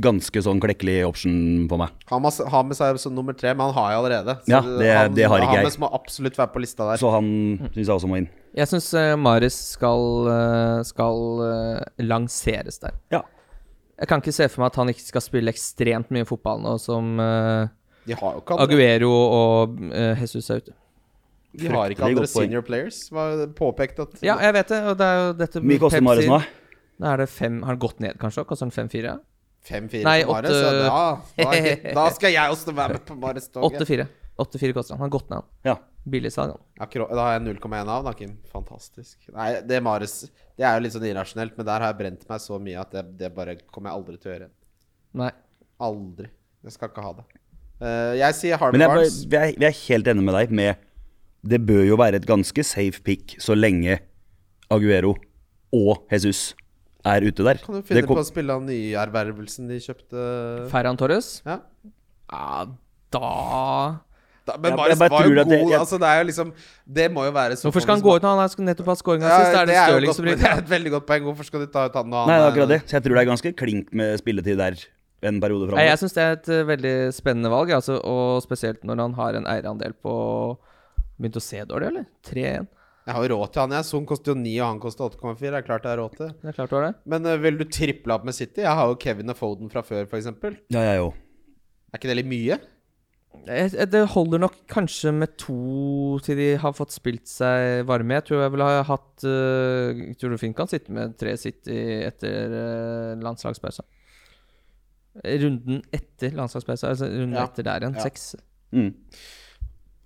ganske sånn klekkelig option for meg. Hamas, Hames er jo som nummer tre, men han har jeg allerede. Så Ja, det- det har ikke jeg. Hames må absolutt være på lista der. Så han syns jeg også må inn. Jeg syns uh, Maris skal, skal lanseres der. Ja. Jeg kan ikke se for meg at han ikke skal spille ekstremt mye fotball nå som uh, De har jo ikke andre, Aguero og uh, Jesus er ute. de har ikke andre senior players. Var påpekt at Ja, jeg vet det, og det er jo dette mye koster Mares nå? Da er det fem Har han gått ned, kanskje? Koster han 5-4? 5-4 Nei, 8 Mares, ja, da, da, da skal jeg også være med på Mares-toget. 8-4. 8-4 koster han. Han har gått ned, han. Ja. Billigsalg. Akkurat- Da har jeg 0,1 av, da, Kim. Fantastisk. Nei, det Mares Det er jo litt sånn irrasjonelt, men der har jeg brent meg så mye at det, det bare kommer jeg aldri til å gjøre. igjen. Nei. Aldri. Jeg skal ikke ha det. Uh, jeg sier Harvey Men jeg, Barnes. vi, er, vi er helt enige med deg med Det bør jo være et ganske safe pick så lenge Aguero og Jesus er ute der. Kan du finne kom- på å spille av nyervervelsen de kjøpte Ferran Torres? Ja. Ja, da Da, men ja, Mares var jo god. det- jeg- Altså, det er jo liksom Det må jo være så Hvorfor skal han gå ut når han har nettopp hatt scoringa Ja, sist? Er det det Stirling godt, som det er et veldig godt poeng. Hvorfor skal du ta ut han og han Nei, det er er- akkurat det. Så jeg tror det er ganske klink med spilletid der en periode framover. jeg syns det er et uh, veldig spennende valg, altså, og spesielt når han har en eierandel på Begynte å se dårlig, eller? 3-1. Jeg har jo råd til han, jeg. Son koster jo 9, og han koster 8,4. Det er klart jeg har råd til. Det er klart du har det. Men uh, vil du triple opp med City? Jeg har jo Kevin og Foden fra før, f.eks. Er Ja, jeg òg. ikke det litt mye? Det holder nok kanskje med to til de har fått spilt seg varme. Jeg tror jeg ville ha hatt uh, Jeg tror du fint kan sitte med tre City etter uh, landslagspausa. Runden etter landslagspausa, altså runden Ja. etter der igjen. Ja. Seks. Mm.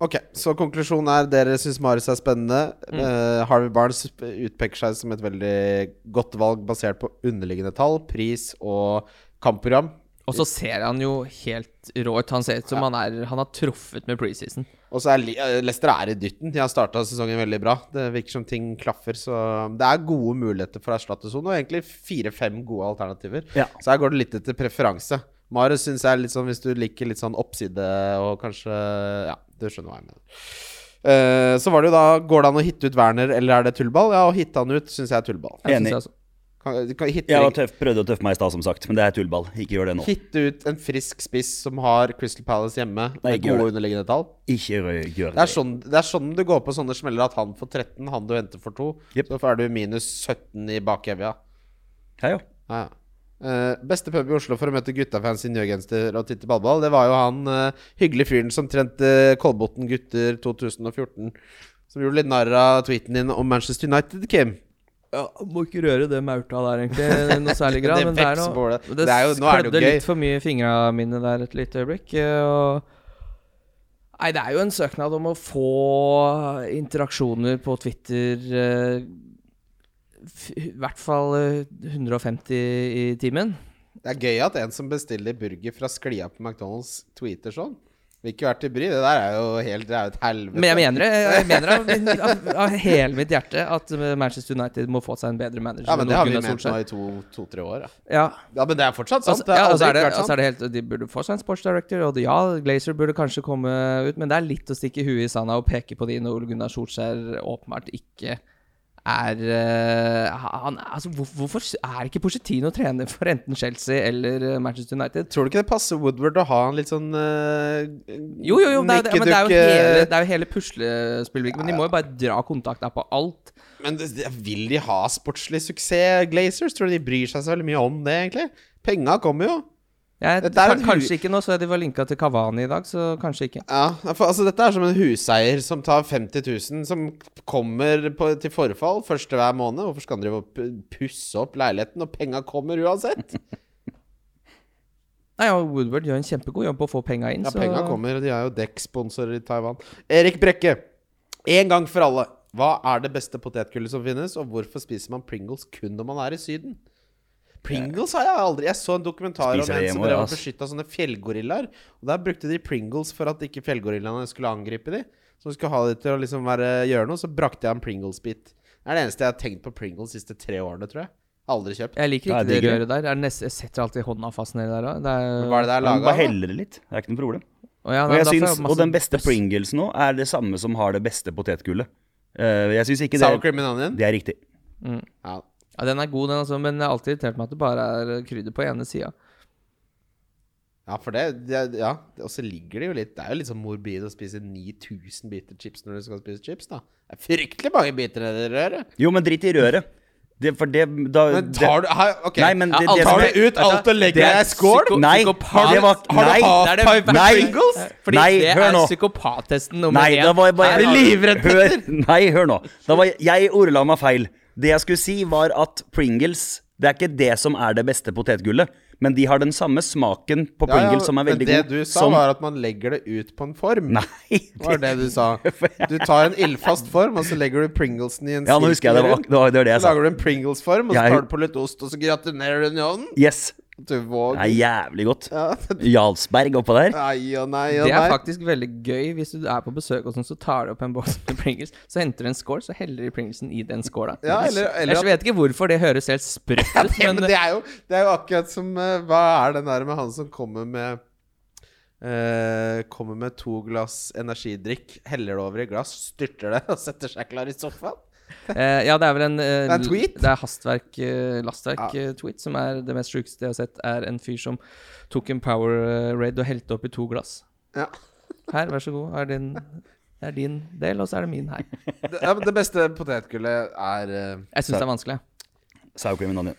Ok, så konklusjonen er dere syns Marius er spennende. Eh, Harvey Barnes utpeker seg som et veldig godt valg basert på underliggende tall, pris og kampprogram. Og så ser han jo helt rå ut. Han ser ut som han, er, han har truffet med preseason. Og så er eh, Leicester er i dytten. De har starta sesongen veldig bra. Det virker som ting klaffer, så det er gode muligheter for å erstatte Son, og egentlig fire-fem gode alternativer. Ja. Så her går det litt etter preferanse. Marius syns jeg er litt sånn hvis du liker litt sånn oppside og kanskje Ja, du skjønner hva jeg mener. Uh, så var det jo da Går det an å hitte ut Werner, eller er det tullball? Ja, å hitte han ut syns jeg er tullball. Jeg Enig. synes jeg. Kan, kan hitte, Jeg tøff, prøvde å tøffe meg i stad, som sagt, men det er tullball. Ikke gjør det nå. hitte ut en frisk spiss som har Crystal Palace hjemme, Nei, med gode underliggende tall. Ikke gjør Det er, det. sånn, det er sånn du går på sånne smeller at han får 13, han du henter for 2. Yep. Så er du minus 17 i bakevja. Hei, jo. Ja. Eh, beste pub i Oslo for å møte guttafans i Njøgenster og titte ballball, det var jo han uh, hyggelige fyren som trente Kolbotn gutter 2014. Som gjorde litt narr av tweeten din om Manchester United, Kim. Ja, Må ikke røre det mauta der, egentlig, noe særlig grad. Det men det er noe. Det, Det er jo- nå er det jo gøy. litt for mye i fingra mine der et lite øyeblikk. eh, Og Nei, det er jo en søknad om å få interaksjoner på Twitter eh, I hvert fall eh, 150 i timen. Det er gøy at en som bestiller burger fra sklia på McDonald's, tweeter sånn. Vil ikke være til bry. Det der er jo helt Det er jo et helvete. Men jeg mener det jeg mener av, av, av hele mitt hjerte at Manchester United må få seg en bedre manager. Ja, men det har vi ment nå i to- to-tre år. Ja. Ja, ja, men det er fortsatt sant. Altså, det ja, altså er det, sant. Altså er det helt De burde få seg en sportsdirector, og ja, Glazer burde kanskje komme ut, men det er litt å stikke huet i sanda og peke på de når Ole Gunnar Solskjær åpenbart ikke er uh, han, altså, hvor, Hvorfor er ikke Pochettino trener for enten Chelsea eller eh, Manchester United? Tror du ikke det passer Woodward å ha en litt sånn uh, Jo, jo, jo, det er, men det er jo hele, det er jo hele puslespillvirket. Men de må jo bare dra kontakta på alt. Men det, vil de ha sportslig suksess, Glazers? Tror du de bryr seg så veldig mye om det, egentlig? Penga kommer jo. Jeg, kanskje ikke nå, så de var linka til Kavani i dag, så kanskje ikke. Ja, for altså Dette er som en huseier som tar 50 000, som kommer på, til forfall første hver måned. Hvorfor skal han drive og pusse opp leiligheten når penga kommer uansett? Nei, og Woodward gjør en kjempegod jobb på å få penga inn. Ja, så penga kommer, og de er jo dekksponsorer i Taiwan. Erik Brekke, en gang for alle. Hva er det beste potetgullet som finnes, og hvorfor spiser man Pringles kun når man er i Syden? Pringles har jeg aldri Jeg så en dokumentar om Spiser om en som drev og beskytta sånne fjellgorillaer. Og Der brukte de Pringles for at ikke fjellgorillaene skulle angripe de Så de skulle ha de til å liksom være, gjøre noe. Så brakte jeg en Pringles-bit. Det er det eneste jeg har tenkt på Pringles de siste tre årene, tror jeg. Aldri kjøpt. Jeg liker ikke det det. røret der. Er det jeg setter alltid hånda fast nedi der òg. Det Hva er det det er laga bare heller det litt. Det er ikke noe problem. Og, ja, Og, jeg masse og den beste. Pringles nå er det samme som har det beste potetgullet. Uh, jeg syns ikke Sour det cream and onion? Det er riktig. Ja. Ja, den er god, den, altså, men det har alltid irritert meg at det bare er krydder på ene sida. Ja, for det, det Ja, og så ligger det jo litt Det er jo litt sånn morbid å spise 9000 biter chips når du skal spise chips, da. Det er fryktelig mange biter nedi røret. Jo, men dritt i røret. Det, for det da Men tar du her, Ok. Nei, men det, Ja, det, tar Tar er- du ut alt og legger deg i skål? Nei, det var Har du Nei, half det er pipe det Nei. Pringles? Fordi Nei, det er nå. psykopattesten nummer Nei, én. da var jeg bare Her du- livredd, Petter? nei, hør nå. Da var jeg, jeg ordla meg feil. Det jeg skulle si, var at Pringles Det er ikke det som er det beste potetgullet, men de har den samme smaken på Ja, ja, Pringles som er veldig god. men det god. du sa, som, var at man legger det ut på en form. Nei. Det var det du sa. Du tar en ildfast form, og så legger du Pringlesen i en Ja, nå husker jeg det var, det var det, var det jeg Så lager du en Pringles-form, og så tar du på litt ost, og så gratinerer du den i ovnen. Yes. Du våg. Det er jævlig godt. Ja. Jarlsberg oppå der. Nei og nei og Det er faktisk veldig gøy hvis du er på besøk og sånn, så tar du opp en boks med Pringles, så henter du en skål, så heller du Pringlesen i den skåla. Ja, eller- eller jeg vet ikke hvorfor det høres helt sprøtt ut, Ja, men men det er, jo, det er jo akkurat som eh, Hva er den der med han som kommer med Uh, Kommer med to glass energidrikk, heller det over i glass, styrter det og setter seg klar i sofaen? Eh, ja, det er vel en eh, Det er en tweet? Det er hastverk, uh, lastverk Ja. eh, tweet som er det mest sjukeste jeg har sett, er en fyr som tok en power eh, raid og helte oppi to glass. Ja. Her, vær så god. Er din, det er din del, og så er det min her. Det, ja, men det beste potetgullet er eh, Jeg syns det er vanskelig. And onion.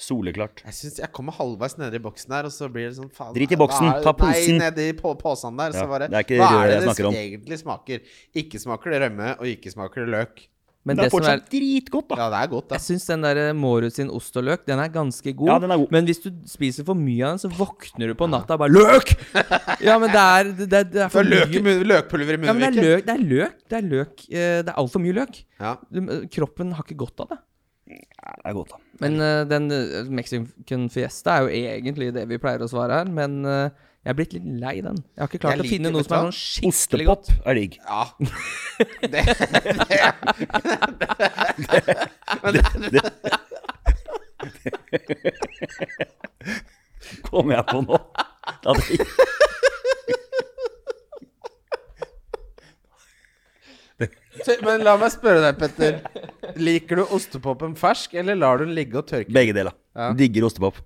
Soleklart. Jeg synes jeg kommer halvveis nedi boksen her, og så blir det sånn faen, Drit i boksen, er ta posen. Nei, nedi på, posen der. Ja, så bare, det er ikke hva er det jeg det egentlig smaker? Ikke smaker det rømme, og ikke smaker det løk. Men det det, er som er fortsatt dritgodt, da. Ja, det er godt, da. Jeg syns den der eh, Mårud sin ost og løk, den er ganske god. Ja, den er god. Men hvis du spiser for mye av den, så våkner du på natta og bare Løk! Ja, men det er Det, det, det er Det for er løk i mye løkpulver i ja, men det er løk. Det er løk. Det er løk eh, Det er altfor mye løk. Ja. Eh, kroppen har ikke godt av det. Ja, det er godt, da. Men uh, den Mexican fiesta er jo egentlig det vi pleier å svare her, men eh, jeg er blitt litt lei den. Jeg har ikke klart Jeg å finne noe som er sånn skikkelig godt. Ostepop er digg. Ja. Det, det, det, det, Kommer jeg på nå? Da det, Så, Men la meg spørre deg, Petter. Liker du ostepopen fersk, eller lar du den ligge og tørke? begge deler. Ja. Digger ostepop.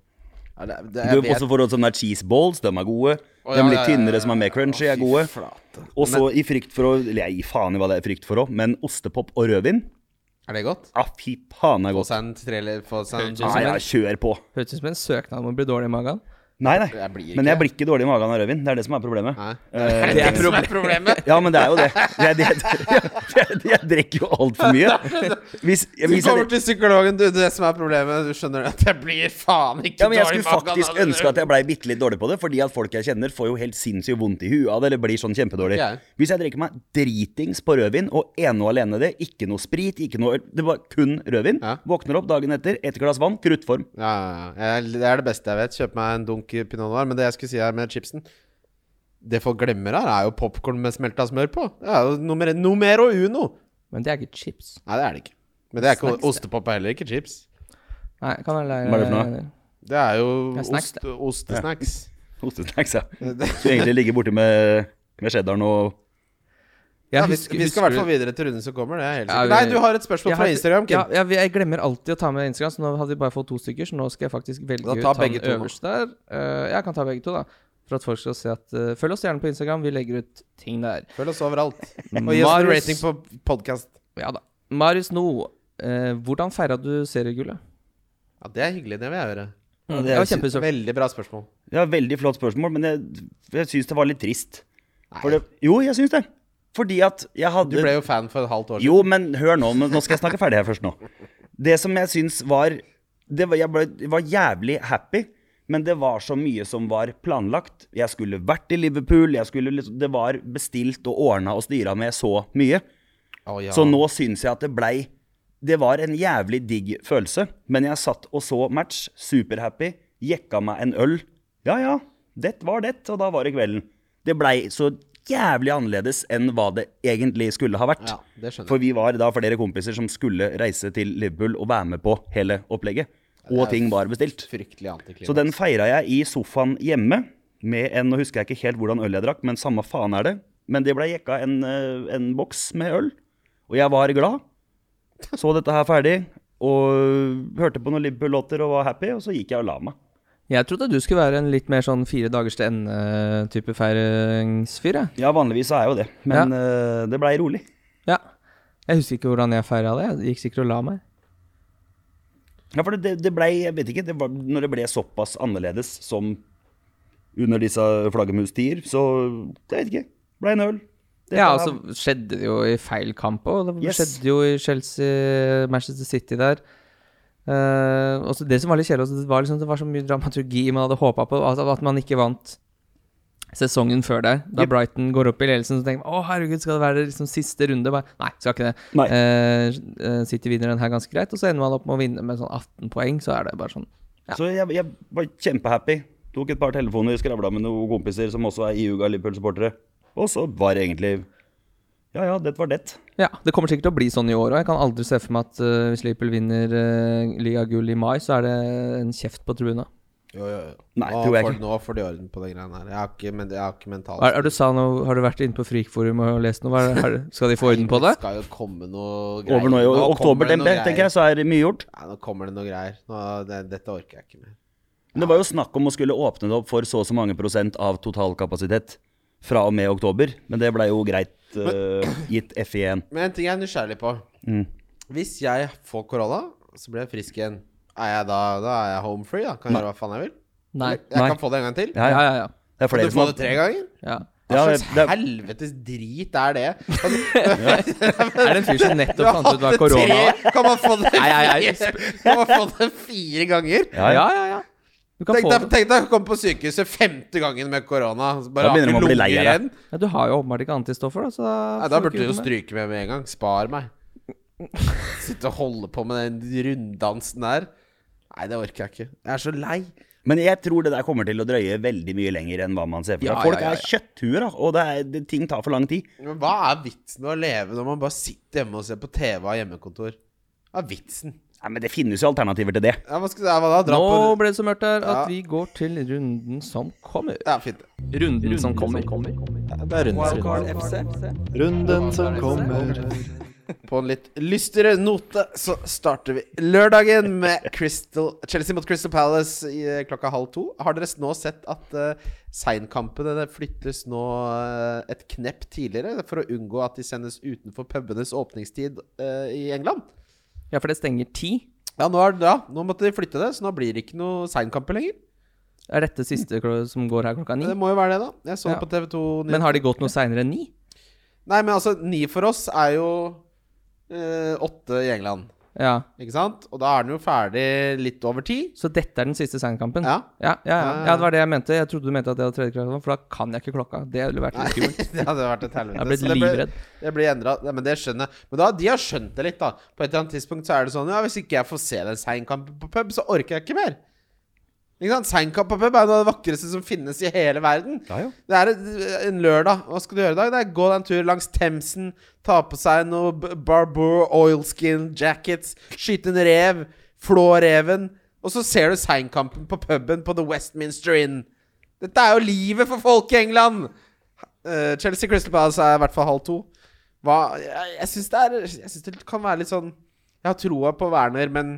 Ja, det, det, Du jeg har vet- også til sånne der cheese balls. De er gode. De ja, litt ja, ja, tynnere som er mer crunchy, er gode. Og så i frykt for å Eller jeg gir faen i hva det er frykt for òg, men ostepop og rødvin Er det godt? Ja, fy faen, det er Få godt. seg en trailer Få seg en Høres Ja, ja, kjør på. Høres ut som en søknad om å bli dårlig i magen. Nei, nei. Jeg blir Men jeg blir ikke dårlig i magen av rødvin. Det er det som er problemet. Nei. Eh, Det er det som er problemet. Ja, men det er jo det. Jeg, jeg, jeg, jeg drikker jo altfor mye. Hvis, Du hvis kommer til psykologen, du. Det som er problemet, du skjønner at jeg blir faen ikke ja, men jeg skulle faktisk ønske at jeg blei bitte litt dårlig på det, fordi at folk jeg kjenner, får jo helt sinnssykt vondt i huet av det, eller blir sånn kjempedårlig. Hvis jeg drikker meg dritings på rødvin, og ene og alene det, ikke noe sprit, ikke noe øl, det var kun rødvin, våkner opp dagen etter, et glass vann, kruttform. Ja, ja, ja. Det er det beste jeg vet. Kjøp meg en dunk pinot noir. Men det jeg skulle si her med chipsen Det folk glemmer her, er jo popkorn med smelta smør på. Det er jo nummer, numero uno. Men det er ikke chips. Nei, det er det ikke. Men det er ikke Snacks, ostepop er heller ikke chips. Nei, kan Hva er det for noe? Det er jo Det er ost, ostesnacks. Ostesnacks, ja. Du egentlig ligger borti med, med cheddaren og Jeg Ja, vi, husker- vi skal i hvert fall videre til runden som kommer. Det er helt Ja, sikkert. vi- Nei, du har et spørsmål fra Instagram, Kim. Ja, jeg, glemmer alltid å ta med Instagram, så nå hadde vi bare fått to stykker. Så nå skal jeg faktisk velge ut han begge to nå. øverst der. Uh, jeg kan ta begge to, da. For at folk skal se at uh, Følg oss gjerne på Instagram. Vi legger ut ting der. Følg oss overalt. Og gi oss en Marius- rating på podkast. Ja da. Marius No, uh, hvordan feira du seriegullet? Ja, det er hyggelig. Det vil jeg høre. Ja, det det er var sy- Veldig bra spørsmål. Ja, veldig flott spørsmål, men jeg, jeg syns det var litt trist. For det, jo, jeg syns det. Fordi at jeg hadde du ble jo fan for et halvt år siden. Jo, men hør nå. Nå skal jeg snakke ferdig her først nå. Det som jeg syns var, det var Jeg ble, var jævlig happy, men det var så mye som var planlagt. Jeg skulle vært i Liverpool. Skulle, liksom- det var bestilt og ordna og styra med så mye. Oh, ja. Så nå syns jeg at det blei Det var en jævlig digg følelse, men jeg satt og så match, superhappy, jekka meg en øl. Ja ja, det var det, og da var det kvelden. Det blei så jævlig annerledes enn hva det egentlig skulle ha vært. Ja. For vi var da flere kompiser som skulle reise til Liverpool og være med på hele opplegget. Og ting var bestilt. Så den feira jeg i sofaen hjemme med en Nå husker jeg ikke helt hvordan øl jeg drakk, men samme faen er det. Men det ble jekka en, eh, en boks med øl, og jeg var glad. Så dette her ferdig, og hørte på noen Liverpool-låter og var happy, og så gikk jeg og la meg. Jeg trodde du skulle være en litt mer sånn fire dagers til ende-type feiringsfyr. Ja, vanligvis er jeg jo det, men eh, det blei rolig. Ja. Jeg husker ikke hvordan jeg feira det. Jeg gikk sikkert og la meg. Ja, for det, det, blei Jeg vet ikke, det var, når det ble såpass annerledes som under disse flaggermustider, så Jeg vet ikke. Blei en øl. Dette Ja, altså skjedde det jo i feil kamp òg. Det Yes. skjedde jo i Chelsea, Manchester City der. Eh, også det som var litt kjedelig, det var, liksom, det var så mye dramaturgi man hadde håpa på. Altså, at man ikke vant sesongen før der. Da Yep. Brighton går opp i ledelsen, så tenker man å herregud, skal det være liksom siste runde? Bare, nei, skal ikke det. Eh, City vinner den her ganske greit, og så ender man opp med å vinne med sånn 18 poeng. Så er det bare sånn Ja. Så jeg, jeg var kjempehappy. Tok et par telefoner, skravla med noen kompiser som også er iuga Liverpool-supportere. Og så var det egentlig Ja ja, det var det. Ja, det kommer sikkert til å bli sånn i år òg. Jeg kan aldri se for meg at uh, hvis Liverpool vinner uh, ligagull i mai, så er det en kjeft på tribuna. Jo, jo, jo. Nei, nå, tror jeg får, ikke. nå får de orden på de greiene her. Jeg har ikke, men jeg har ikke mentalt Har, er du sa noe, har du vært inne på Frikforum og lest noe? Hva er det- har, skal de få orden på det? Det skal jo komme noe greier. Over nå i oktober, det noe tenker tenker jeg, så er det mye gjort. Ja, nå kommer det noe greier. Nå, det, dette orker jeg ikke mer. Men det var jo snakk om å skulle åpne det opp for så og så mange prosent av totalkapasitet fra og med oktober. Men det blei jo greit eh, gitt FI1. Men en ting jeg er nysgjerrig på. Mm. Hvis jeg får korona, så blir jeg frisk igjen. Er jeg da, da er jeg home free, da? Kan jeg gjøre hva faen jeg vil? Nei. Jeg Nei. kan få det en gang til? Ja, Ja, ja. ja, ja. Det er flere du får få det tre ganger? ja. Hva Ja, slags det- helvetes drit er det? Er det en fyr som nettopp fant ut hva korona var? Kan man få det fire, man få det fire ganger? Ja, ja. Ja, ja, ja. Tenk deg, tenk deg å komme på sykehuset femte gangen med korona. Bare Da begynner du man å bli lei av det. Ja, du har jo åpenbart ikke antistoffer, da. Så da, Nei, da burde du jo stryke med med en gang. Spar meg. Sitte og holde på med den runddansen der. Nei, det orker jeg ikke. Jeg er så lei. Men jeg tror det der kommer til å drøye veldig mye lenger enn hva man ser for seg. Ja, Folk ja, ja, er kjøtthuer, da, og det er, det, ting tar for lang tid. Men hva er vitsen med å leve når man bare sitter hjemme og ser på TV og har hjemmekontor? Hva er vitsen? Nei, Men det finnes jo alternativer til det. Ja, hva skal hva da? Dra Nå på ble det så mørkt her at Ja. vi går til runden som kommer. Ja, fint. Runden som kommer. Ja, det er runden. Runden som kommer. På en litt lystigere note så starter vi lørdagen med Crystal, Chelsea mot Crystal Palace i, eh, klokka halv to. Har dere nå sett at uh, seinkampene det flyttes nå eh, et knepp tidligere for å unngå at de sendes utenfor pubenes åpningstid eh, i England? Ja, for det stenger ti. Ja, nå, er, ja, nå måtte de flytte det, så nå blir det ikke noe seinkamper lenger. Er dette siste som går her klokka ni? Det må jo være det, da. Jeg så Ja. det på TV2. Men har de gått noe seinere enn ni? Nei, men altså, ni for oss er jo eh, åtte i England. Ja. Ikke sant? Og da er den jo ferdig litt over ti. Så dette er den siste seinkampen? Ja. Ja, ja, ja. Det var det jeg mente. Jeg trodde du mente at jeg hadde tredje kraft, for da kan jeg ikke klokka. Det ville vært litt skummelt. det hadde vært et helvete. Jeg ble- livredd. Det blir endra, men det skjønner jeg. Men da, de har skjønt det litt, da. På et eller annet tidspunkt så er det sånn Ja, hvis ikke jeg får se den seinkampen på pub, så orker jeg ikke mer. Ikke sant? Seinkamp på pub er noe av det vakreste som finnes i hele verden. Ja, ja. Det er en, lørdag. Hva skal du gjøre i dag? Det er Gå deg en tur langs Themsen, ta på seg noe Barbour oilskin jackets, skyte en rev, flå reven, og så ser du seinkampen på puben på The Westminster Inn. Dette er jo livet for folk i England! Uh, Chelsea Crystal Palace er i hvert fall halv to. Hva Jeg, jeg syns det det kan være litt sånn Jeg har troa på Werner, men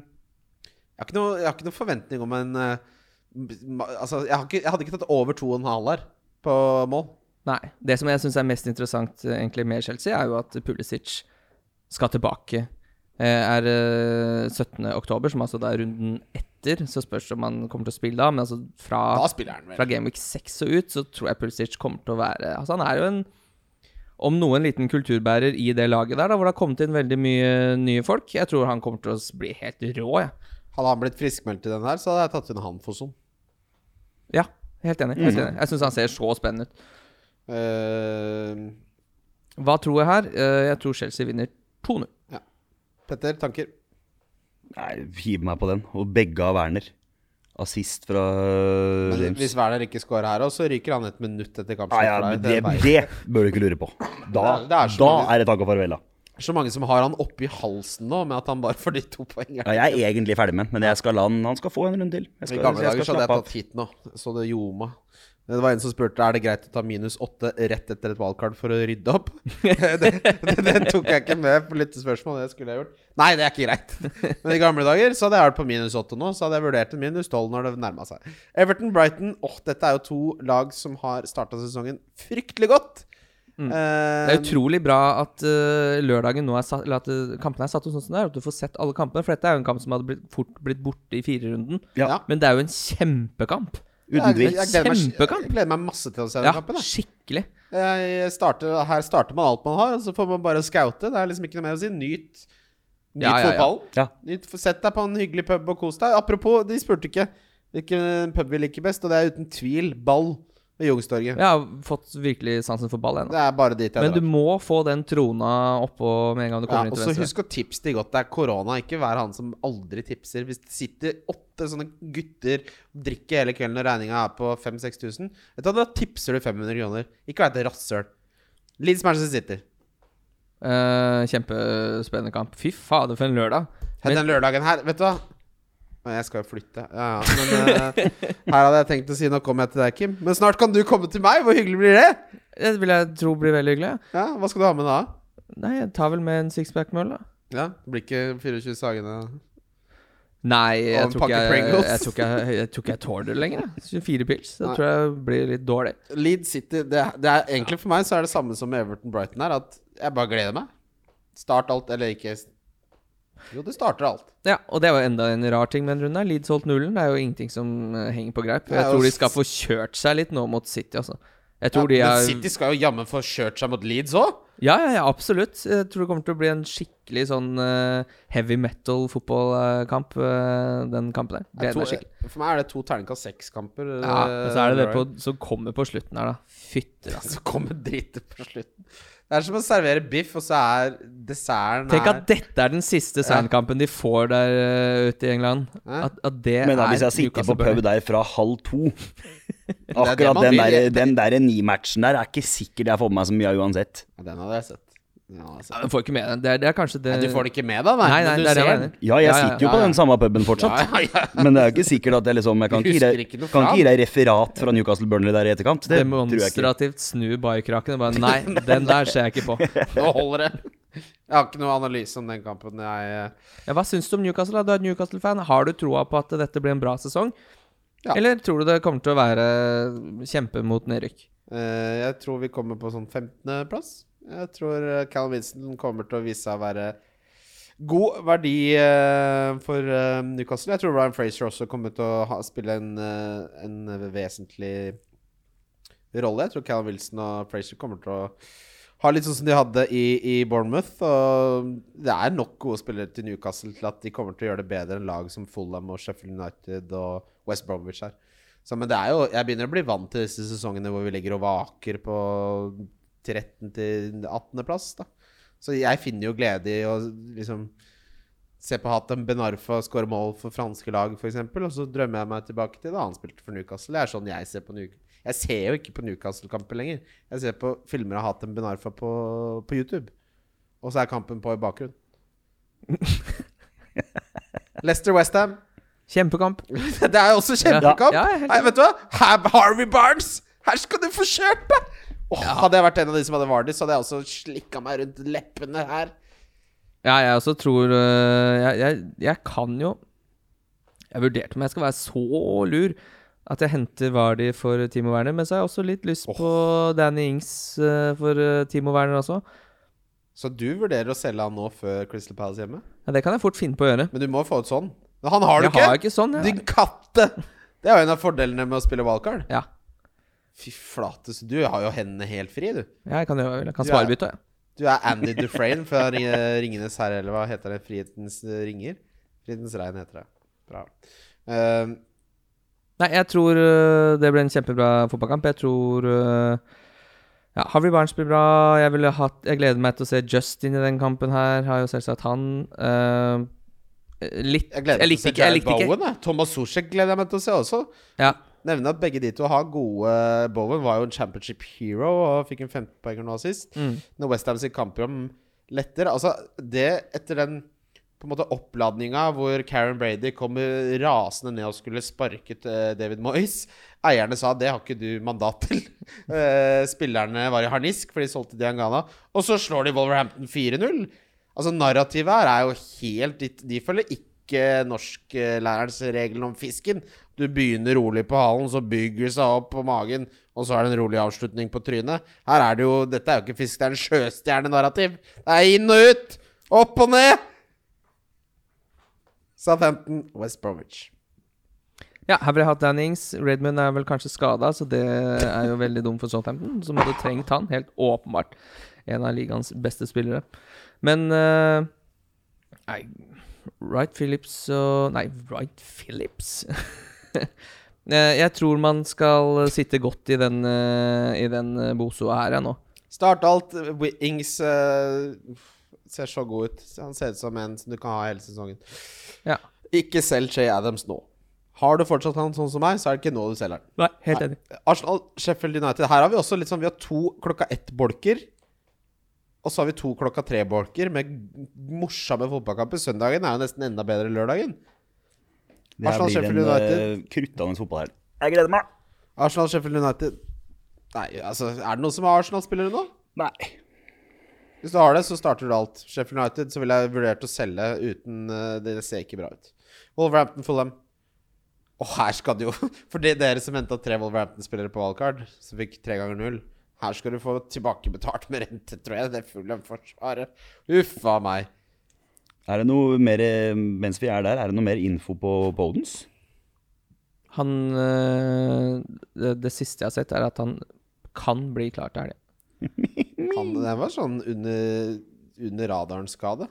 jeg har ikke noe, jeg har ikke noe forventning om en ma- Altså, jeg, ikke, jeg hadde ikke tatt over to og en halv her på mål. Nei. Det som jeg syns er mest interessant eh, egentlig med Chelsea, er jo at Pulisic skal tilbake. Eh, er eh, 17. oktober, som altså da er runden etter. Så spørs det om han kommer til å spille da. Men altså fra, fra Gameweek 6 og ut, så tror jeg Pulisic kommer til å være Altså Han er jo en om noen liten kulturbærer i det laget der, da, hvor det har kommet inn veldig mye nye folk. Jeg tror han kommer til å bli helt rå, jeg. Hadde han blitt friskmeldt i den her, så hadde jeg tatt inn han for sånn. Ja, helt enig. Helt enig. Jeg syns han ser så spennende ut. Eh, Hva tror jeg her? Eh, Jeg tror Chelsea vinner 2-0. Petter, tanker? Nei, hiv meg på den. Og begge av Werner. Assist fra Men James. hvis Werner ikke scorer her òg, så ryker han et minutt etter Ja, kampslutt. ja, men det, det, det bør du ikke lure på. Da, Det er- det er da er det takk og farvel, da. Så mange som har han oppi halsen nå, med at han bare får de to poengene. Ja, jeg er egentlig ferdig med men jeg skal la han Han skal få en runde til. I gamle dager hadde jeg tatt hit nå, så det ljoma. Det var en som spurte Er det greit å ta minus åtte rett etter et valgkart for å rydde opp. det, det, det tok jeg ikke med på lyttespørsmål. Det skulle jeg gjort. Nei, det er ikke greit. Men i gamle dager så hadde jeg vært på minus åtte nå, så hadde jeg vurdert en minus tolv når det nærma seg. Everton-Brighton Åh, dette er jo to lag som har starta sesongen fryktelig godt. Mm. Eh, Det er utrolig bra at uh, lørdagen nå er satt, eller at uh, kampene er satt opp sånn som det er. At du får sett alle kampene. For dette er jo en kamp som hadde blitt, fort blitt borte i firerunden. Ja, Men det er jo en kjempekamp. uten tvil. jeg, jeg gleder meg masse til å se den Ja, kampen. Da. skikkelig. Jeg starter, her starter man alt man har, og så får man bare scoute. Det er liksom ikke noe mer å si. Nyt, nyt Ja, ja, ja. fotballen. Ja. Sett deg på en hyggelig pub og kos deg. Apropos, de spurte ikke hvilken pub vi liker best, og det er uten tvil Ball ved Youngstorget. Jeg har fått virkelig sansen for ball ennå. Det er bare dit jeg Men du må få den trona oppå med en gang du Ja, kommer inn og til så venstre. husk å tipse de godt. Det er korona. Ikke vær han som aldri tipser. Hvis det sitter åtte sånne gutter drikker hele kvelden og regninga er på 5000-6000, vet da tipser du 500 kroner. Ikke vær et rasshøl. Leeds Manchester City. Uh, kjempespennende kamp. Fy fader, for en lørdag. Men, Den lørdagen her, vet du hva? Å, Jeg skal jo flytte. Ja, ja. Men uh, her hadde jeg tenkt å si nå kommer jeg til deg, Kim. Men snart kan du komme til meg. Hvor hyggelig blir det? Det vil jeg tro blir veldig hyggelig. Ja, Hva skal du ha med da? Nei, jeg tar vel med en sixpack-møll, øl, da. Ja, Det blir ikke 24 Sagene Nei, jeg tror jeg, jeg, jeg, tror ikke jeg, jeg tror ikke jeg tåler det lenger. 24 pils. Det tror jeg blir litt dårlig. Leeds City det, det er Egentlig for meg så er det samme som Everton Brighton her. At jeg bare gleder meg. Start alt, eller ikke Jo, det starter alt. Ja, og det jo enda en rar ting med den runden. her. Leeds holdt nullen. Det er jo ingenting som eh, henger på greip. Jeg tror de skal få kjørt seg litt nå mot City, altså. Jeg Ja, de er... men City skal jo jammen få kjørt seg mot Leeds òg. Ja, ja, ja, absolutt. Jeg tror det kommer til å bli en skikkelig sånn uh, heavy metal fotballkamp, uh, den kampen der. Gleder meg skikkelig. For meg er det to terningkast seks-kamper. Ja, men så er det det på, som kommer på slutten her, da. Fytti altså. Som kommer drittet på slutten. Det er som å servere biff, og så er desserten Tenk at dette er den siste soundkampen de får der eh, ute i England. At, at det Men da, er hvis jeg sitter på pub der fra halv to det Akkurat den der, den der ni-matchen der er ikke sikkert jeg får med meg så mye av uansett. Den hadde jeg sett. Den altså. Ja, får ikke med. Det er, det er kanskje det Nei, du får det ikke med deg, nei. Nei, nei, men du det er det Ja, jeg Ja, ja, sitter jo ja, på den samme puben fortsatt. Ja, ja, ja. Men det er jo ikke sikkert at jeg liksom Jeg kan ikke gi deg, ikke kan ikke gi deg referat fra Newcastle Burnley der i etterkant. Det tror jeg ikke. Demonstrativt snu barkraken og bare Nei, den der ser jeg ikke på. Nå holder det. Jeg har ikke noe analyse om den kampen. Jeg eh, Ja, hva syns du om Newcastle? Du er Newcastle-fan. Har du troa på at dette blir en bra sesong? Ja. Eller tror du det kommer til å være kjempe mot nedrykk? eh, Jeg tror vi kommer på sånn 15.-plass. Jeg tror eh, Callum Winston kommer til å vise seg å være god verdi eh, for eh, Newcastle. Jeg tror Ryan Fraser også kommer til å spille en, en vesentlig rolle. Jeg tror Callum Wilson og Fraser kommer til å ha litt sånn som de hadde i, i Bournemouth. Og det er nok gode spillere til Newcastle til at de kommer til å gjøre det bedre enn lag som Fulham og Sheffield United og West Bromwich her. Så, men det er jo, jeg begynner å bli vant til disse sesongene hvor vi ligger og vaker på 13. til 18. plass. Da. Så jeg finner jo glede i å liksom se på Hatem Benarfa skåre mål for franske lag, f.eks. Og så drømmer jeg meg tilbake til da han spilte for Newcastle. Det er sånn jeg ser på Newcastle. Jeg ser jo ikke på Newcastle-kamper lenger. Jeg ser på filmer av Hatem Benarfa på, på YouTube. Og så er kampen på i bakgrunnen. Leicester Westham. Kjempekamp. Det er jo også kjempekamp. Ja, ja, Nei, vet du hva? Have Harvey Barnes! Her skal du få kjørt deg! ja. Hadde jeg vært en av de som hadde Vardy, så hadde jeg også slikka meg rundt leppene her. Ja, jeg også tror øh, jeg, jeg, jeg kan jo Jeg vurderte om jeg skal være så lur at jeg henter Vardy for Timo Werner, men så har jeg også litt lyst på Danny Ings øh, for øh, Timo Werner også. Så du vurderer å selge han nå før Crystal Palace hjemme? Ja, det kan jeg fort finne på å gjøre. Men du må få ut sånn. Men han har du ikke! har ikke sånn. Din katte! Det er jo en av fordelene med å spille wildcard. Ja. Fy flate, så du har jo hendene helt fri, du. Ja, jeg kan, gjøre, jeg kan Du er- svare bytte, jeg. Du er Andy Dufresne fra Ring- Ringenes herre, eller hva heter det? Frihetens ringer? Frihetens regn heter det. Bra. Uh, Nei, jeg tror øh, det ble en kjempebra fotballkamp. Jeg tror uh, Ja, Harvey Barnes blir bra. Jeg, ville hatt, jeg gleder meg til å se Justin i den kampen her. Har jo selvsagt han. Uh, litt jeg gleder meg til å se Jared. Bowen. Thomas Sosjek gleder jeg meg til å se også. Ja. Nevne at begge de to har gode Bowen var jo en championship hero og fikk en 15-poenger nå sist. Mm. Når Westham sitt kampprogram letter Altså, det etter den på en måte oppladninga hvor Karen Brady kommer rasende ned og skulle sparket til David Moyes Eierne sa det har ikke du mandat til. Eh, Spillerne var i harnisk, for de solgte Diangana. Og så slår de Wolverhampton 4-0. Altså, narrativet her er jo helt De, de følger ikke norsklærerens regel om fisken. Du begynner rolig på halen, så bygger det seg opp på magen, og så er det en rolig avslutning på trynet. Her er det jo Dette er jo ikke fisk, det er en sjøstjernenarrativ. Det er inn og ut! Opp og ned! Southampton, West Bromwich. Ja, her ville jeg hatt Dannings. Redmond er vel kanskje skada, så det er jo veldig dumt for Southampton, som hadde trengt han. Helt åpenbart en av ligaens beste spillere. Men uh, Nei, Wright Phillips og Nei, Wright Phillips? Eh, jeg tror man skal sitte godt i den, uh, i den eh, Bosoa her, jeg nå. Start alt. Ings uh, ser så god ut. Han ser ut som en som du kan ha hele sesongen. Ja. Ikke selg Jay Adams nå. Har du fortsatt han sånn som meg, så er det ikke nå du selger han. Nei, helt Nei. enig. Arsenal, Sheffield United. Her har vi også litt sånn Vi har to klokka ett-bolker. Og så har vi to klokka tre-bolker med morsomme fotballkamper. Søndagen er jo nesten enda bedre enn lørdagen. Det Arsenal, blir Sheffield en United. kruttende fotballhelg. Jeg gleder meg. Arsenal, Sheffield United. Nei, altså Er det noen som har Arsenal-spillere nå? Nei. Hvis du har det, så starter du alt. Sheffield United så ville jeg vurdert å selge uten eh, Det ser ikke bra ut. Wolverhampton Fulham. Og her skal du jo For det dere som henta tre Wolverhampton-spillere på valgkart, som fikk tre ganger null Her skal du få tilbakebetalt med rente, tror jeg. Det er Fulham-forsvaret. Uffa meg. Er det noe mer, eh, mens vi er der, er det noe mer info på Podens? Han eh, det, det siste jeg har sett, er at han kan bli klar til helga. Han, det var sånn under, under radaren-skade.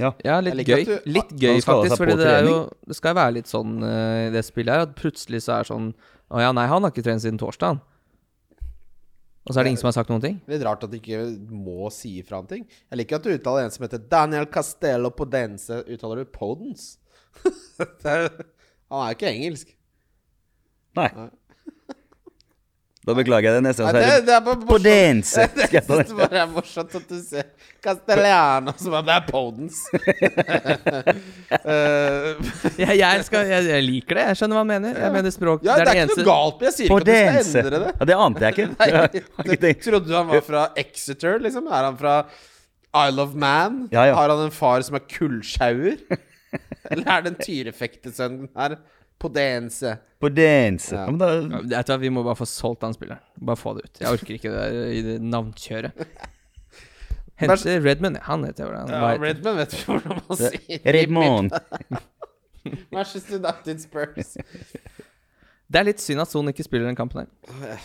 Ja. Ja, litt gøy. du- Litt gøy, faktisk. For Fordi det er jo. Det skal være litt sånn i i det spillet her at plutselig så er det sånn Å ja, nei, han har ikke trent siden torsdag. Og så er det ingen som har sagt noen ting. Litt rart at de ikke må si ifra om ting. Jeg liker at du uttaler en som heter Daniel Castello Podense. Uttaler du Podens? er, han er jo ikke engelsk. Nei. Nei. Da beklager jeg det neste gang. det, er det det er bare morsomt. Podense. Jeg det det? bare er morsomt at du ser Castellano som om det er Podens. Eh, Jeg, jeg, skal, jeg, jeg liker det. Jeg skjønner hva han mener. Jeg mener språk ja, det er ikke noe galt med Jeg sier ikke at du skal endre det. Ja, det ante jeg ikke. Nei, det, trodde du han var fra Exeter, liksom? Er han fra Isle of Man? Ja, ja. Har han en far som er kullsjauer? Eller er det en tyrefektesønn her? Podense. Podense. Ja. Ja, men da, Jeg tror Vi må bare få solgt han spilleren. Bare få det ut. Jeg orker ikke det der i det navnkjøret. Hente Redman. Han heter jo det. Ja, heter- Redman vet vi hvordan man sier. Redmond. Manchester United Spurs. Det er litt synd at Son ikke spiller den kampen her.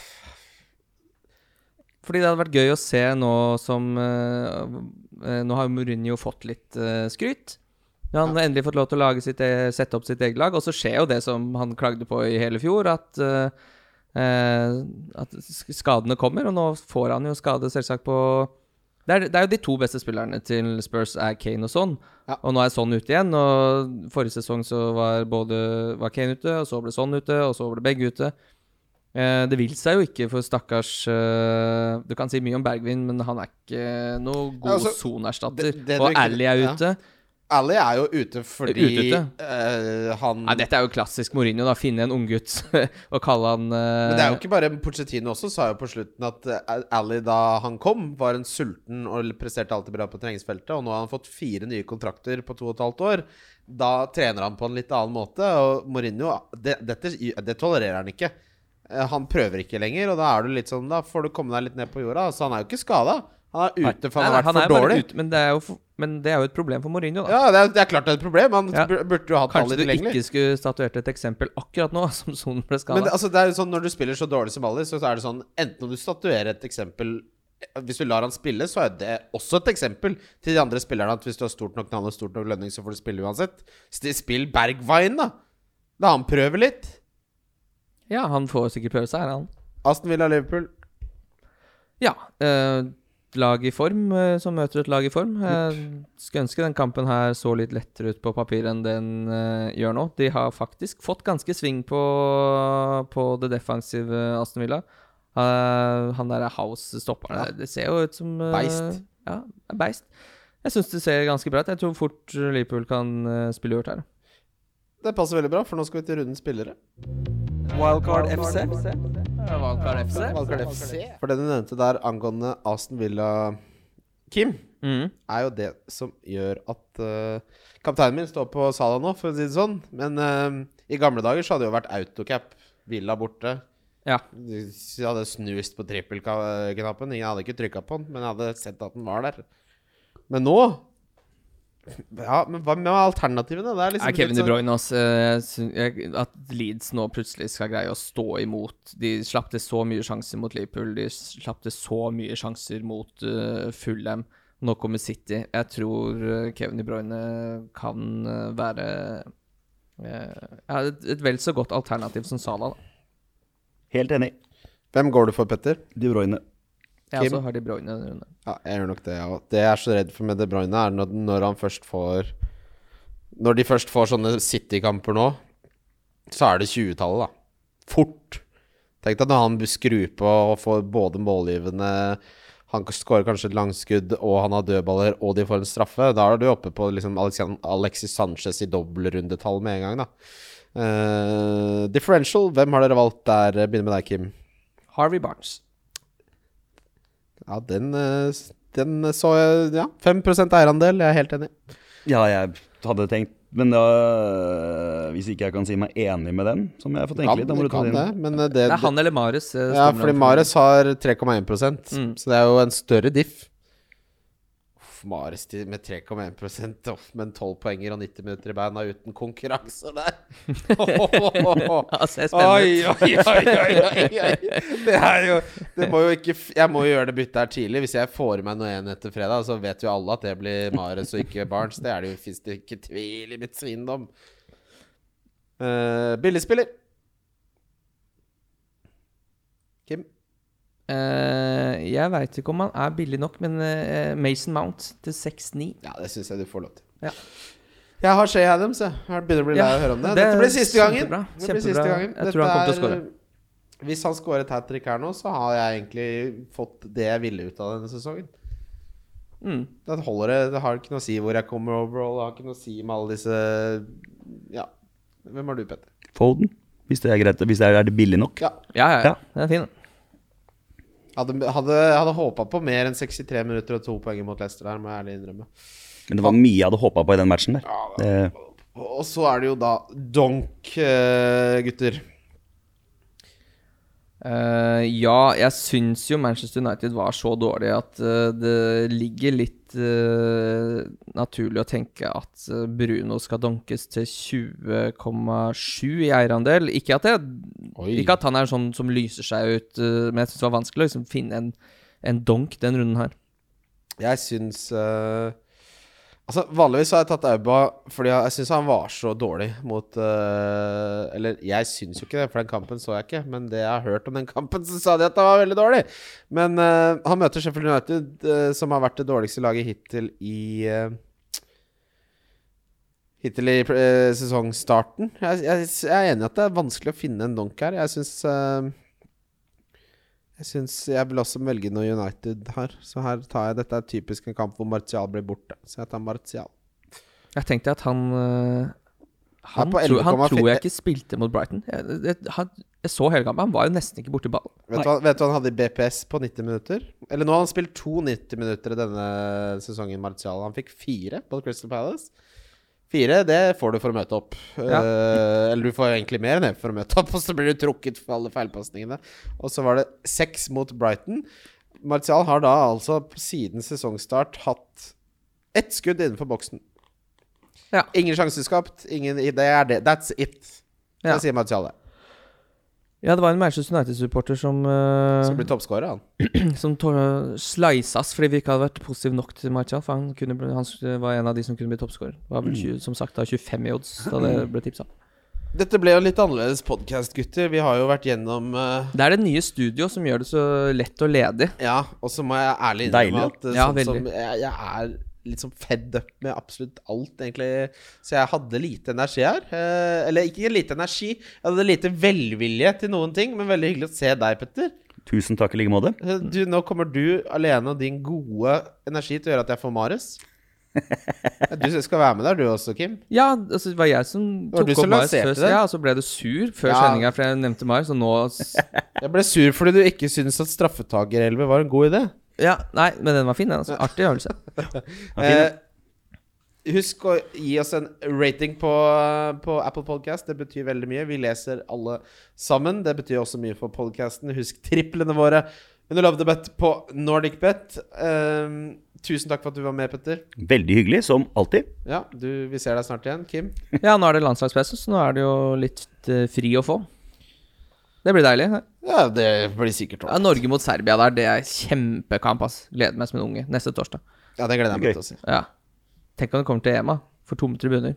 Fordi det hadde vært gøy å se nå som eh, eh, Nå har jo Mourinho fått litt eh, skryt. Han har endelig fått lov til å sitt, e- sette opp sitt eget lag, og så skjer jo det som han klagde på i hele fjor, at, eh, at skadene kommer, og nå får han jo skade selvsagt på det er, det er jo de to beste spillerne til Spurs er Kane og Son. Ja. Og nå er Son ute igjen. Og forrige sesong så var både var Kane ute, og så ble Son ute, og så ble begge ute. Eh, det vil seg jo ikke for stakkars eh, Du kan si mye om Bergvin, men han er ikke noe Ja, god altså, sonerstatter. det- det du og Ally er ja. Ali er jo ute fordi Ute. Uh, han Nei, dette er jo klassisk Mourinho, da. Finne en unggutt og kalle han uh... Men det er jo ikke bare Pochettino også sa jo på slutten at eh, Ali da han kom, var en sulten og presterte alltid bra på treningsfeltet. Og nå har han fått fire nye kontrakter på to og et halvt år. Da trener han på en litt annen måte. Og Mourinho det, dette, det tolererer han ikke. Han prøver ikke lenger, og da er du litt sånn Da får du komme deg litt ned på jorda. Så han er jo ikke skada. Han er ute for han har vært for dårlig. ute, men, det for- men det er jo et problem for Mourinho, da. Ja, det er, det er klart det er et problem. Han Ja. burde jo hatt Kanskje Ali du ikke skulle statuert et eksempel akkurat nå, som Son ble Men det, altså, det er jo sånn når du spiller så dårlig som Ali, så er det sånn Enten om du statuerer et eksempel Hvis du lar han spille, så er det også et eksempel til de andre spillerne at hvis du har stort nok navn og stort nok lønning, så får du spille uansett. Spill Bergwijn, da. La han prøve litt. Ja, han får sikkert prøve seg, han. Aston Villa Liverpool. Ja. Eh, lag i form eh, som møter et lag i form. Jeg skulle ønske den kampen her så litt lettere ut på papir enn den uh, gjør nå. De har faktisk fått ganske sving på, på det defensive Aston Villa. Uh, han der House-stopperen ja. det ser jo ut som uh, Beist. Ja, beist. Jeg syns det ser ganske bra ut. Jeg tror fort Liverpool kan spille gjort her. Det passer veldig bra, for nå skal vi til rundens spillere. Wildcard FC. Valgkart FC. Valkar FC. For det du nevnte der angående Aston Villa Kim, Mm. er jo det som gjør at uh, Kapteinen min står på Sala nå, for å si det sånn. Men uh, i gamle dager så hadde det jo vært autocap. Villa borte. Ja. Jeg hadde snust på trippelknappen. Ingen hadde ikke trykka på den, men jeg hadde sett at den var der. Men nå Ja, men hva med alternativene? Det er liksom Nei, Kevin De sånn- Bruyne, også. Eh, At Leeds nå plutselig skal greie å stå imot De slapp til så mye sjanser mot Liverpool. De slapp til så mye sjanser mot uh, Fulham. Nå kommer City. Jeg tror eh, Kevin De Bruyne kan eh, være uh, et, et vel så godt alternativ som Salah. Da. Helt enig. Hvem går du for, Petter? De Bruyne. Jeg Kim? også har De Bruyne denne runden. Ja, jeg gjør nok det, jeg. Det jeg er så redd for med De Bruyne, er når, når han først får Når de først får sånne City-kamper nå, så er det 20-tallet, da. Fort. Tenk deg når han skrur på og får både målgivende Han skårer kanskje et langskudd, og han har dødballer, og de får en straffe. Da er du oppe på liksom Alexis Sanchez i dobbeltrundetall med en gang, da. Uh, differential, hvem har dere valgt der? Begynner med deg, Kim. Harvey Barnes. Ja, den, eh, den så jeg Ja, 5 eierandel. Jeg er helt enig. Ja, jeg hadde tenkt Men da Hvis ikke jeg kan si meg enig med den, så må jeg få tenke litt. Da må du ta kan det det, eh, det, Det er han eller Mares. eh, Ja, fordi Marius har 3,1 Mm. så det er jo en større diff. Mares med 3,1% off, men 12 poenger og 90 minutter i beina uten konkurranser der. Oi, oi, oi, oi, oi, oi. Det er jo det må jo ikke, Jeg må jo gjøre det byttet her tidlig. Hvis jeg får i meg noe igjen etter fredag, så vet jo alle at det blir Mares og ikke Barnes. Det er det jo fins det ikke tvil i mitt svindom. Uh, billigspiller. Kim? Eh, jeg veit ikke om han er billig nok, men eh, Mason Mount til 6-9 Ja, det syns jeg du får lov til. Ja. Jeg har Shay Adams, jeg. Jeg begynner å bli lei av å høre om det. det Dette blir siste gangen. kjempebra. Det blir siste gangen. Jeg tror han kommer til å er- Hvis han scorer et hat trick her nå, så har jeg egentlig fått det jeg ville ut av denne sesongen. mm. Det holder det. Det har ikke noe å si hvor jeg kommer overall. Det har ikke noe å si med alle disse Ja. Hvem har du, Petter? Foden. Hvis det er greit. Hvis det er, er det billig nok. Ja. Ja, ja, ja. Ja. Den er fin. den. Hadde, hadde, hadde håpa på mer enn 63 minutter og to poeng mot Leicester der, må jeg ærlig innrømme. Men det var mye jeg hadde håpa på i den matchen der. Det, Og så er det jo da donk, eh, gutter. Uh, ja, jeg syns jo Manchester United var så dårlig at uh, det ligger litt eh, naturlig å tenke at eh, Bruno skal donkes til 20,7 i eierandel. Ikke at, jeg, ikke at han er sånn som lyser seg ut, uh, men jeg syns det var vanskelig å liksom finne en, en donk den runden her. Jeg syns eh, Altså, vanligvis har jeg tatt Auba fordi jeg, syns han var så dårlig mot uh, Eller jeg syns jo ikke det, for den kampen så jeg ikke. Men det jeg har hørt om den kampen, så sa de at han var veldig dårlig. Men uh, han møter Sheffield United, uh, som har vært det dårligste laget hittil i Hittil i sesongstarten. Jeg, jeg, jeg er enig i at det er vanskelig å finne en donk her. Jeg syns jeg synes jeg vil også velge noe United her. Så her tar jeg Dette er typisk en kamp hvor Martial blir borte. Så jeg tar Martial. Jeg tenkte at han øh, han, tro, han tror jeg ikke spilte mot Brighton. Jeg, jeg, han, jeg så hele kampen. Han var jo nesten ikke borti ballen. Vet du, hva, vet du hva han hadde i BPS på 90 minutter? Eller nå har han spilt to 90 minutter i denne sesongen, Martial. Han fikk fire på Crystal Palace. Fire, det får du for å møte opp. Ja. Uh, eller du får egentlig mer enn det for å møte opp, og så blir du trukket for alle feilpasningene. Og så var det seks mot Brighton. Martial har da altså siden sesongstart hatt ett skudd innenfor boksen. Ja. Ingen sjanser skapt. Ingen, det er det. That's it. Ja. Sier Martial, det. Ja, det var en Manchester United-supporter som uh, Som ble toppskårer, han. Som tå- slices fordi vi ikke hadde vært positive nok til Martial. For han, kunne, han var en av de som kunne bli toppskårer. Var vel 20, som sagt da 25 i odds da det ble tipsa. Dette ble jo litt annerledes podkast, gutter. Vi har jo vært gjennom uh... Det er det nye studio som gjør det så lett og ledig. Ja, og så må jeg ærlig innrømme at uh, Ja, sånn som jeg, jeg er litt sånn fed up med absolutt alt, egentlig. Så jeg hadde lite energi her. Eh, eller ikke lite energi, jeg hadde lite velvilje til noen ting. Men veldig hyggelig å se deg, Petter. Tusen takk i like måte. Eh, Du, nå kommer du alene og din gode energi til å gjøre at jeg får Mares. Eh, Du skal være med der, du også, Kim. Ja, altså, det var jeg som tok opp Marius først. før. Ja, og så ble du sur før Ja. sendinga, for jeg nevnte Marius, og nå Jeg ble sur fordi du ikke syntes at straffetakerelver var en god idé. Ja, nei, men den var fin, den. Altså. Artig øvelse. Eh, husk å gi oss en rating på, på Apple Podcast. Det betyr veldig mye. Vi leser alle sammen. Det betyr også mye for podcasten. Husk triplene våre under Love the Bet på NordicBet. Eh, tusen takk for at du var med, Petter. Veldig hyggelig, som alltid. Ja, du, Vi ser deg snart igjen. Kim? Ja, nå er det landslagspause, så nå er det jo litt eh, fri å få. Det blir deilig. Ja, det blir sikkert Ja. Norge mot Serbia der, det er kjempekamp, ass. Gleder meg som en unge. Neste torsdag. Ja, det gleder jeg meg til å si. Ja. Tenk om det kommer til EM, da. For tomme tribuner.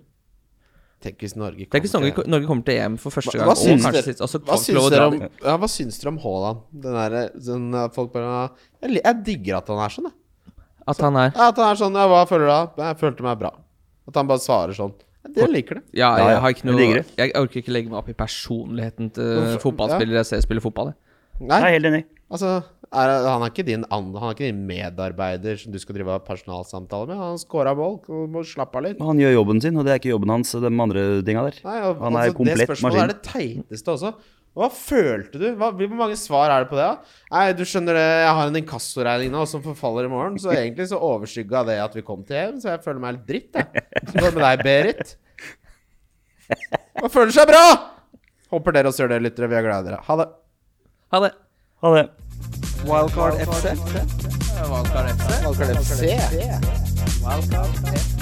Tenk hvis Norge Tenk hvis kommer Norge, til- Norge kommer til EM for første gang. hva syns dere- Hva syns dere om, ja, hva syns dere om Haaland? Den der, den, folk bare jeg, jeg digger at han er sånn, jeg. At han er Ja, at han er sånn Ja, hva føler du da? Jeg følte meg bra. At han bare svarer sånn. Jeg liker det. Ja, jeg har ikke noe. Jeg orker ikke legge meg opp i personligheten til fotballspillere jeg ser spille fotball. jeg. Nei, Jeg er helt enig. altså er, Han er ikke din Han er ikke din medarbeider som du skal drive personalsamtale med. Han scora mål. Du må slappe av litt. Han gjør jobben sin, og det er ikke jobben hans, de andre tinga der. Nei, og, Han er altså, komplett Det spørsmålet maskin. er det teiteste også. Hva følte du? Hva, hvor mange svar er det på det? da? Nei, du skjønner det, jeg har en inkassoregning nå som forfaller i morgen, så egentlig så overskygga det at vi kom til hjem, så jeg føler meg helt dritt, jeg. Hva med deg, Berit? Man føler seg bra! Håper dere også gjør det, lyttere. Vi er glad i dere. Ha det. Ha det. Ha det. Wildcard FC. Wildcard FC. Wildcard FC. Wildcard FC.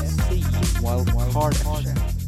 Wildcard FC.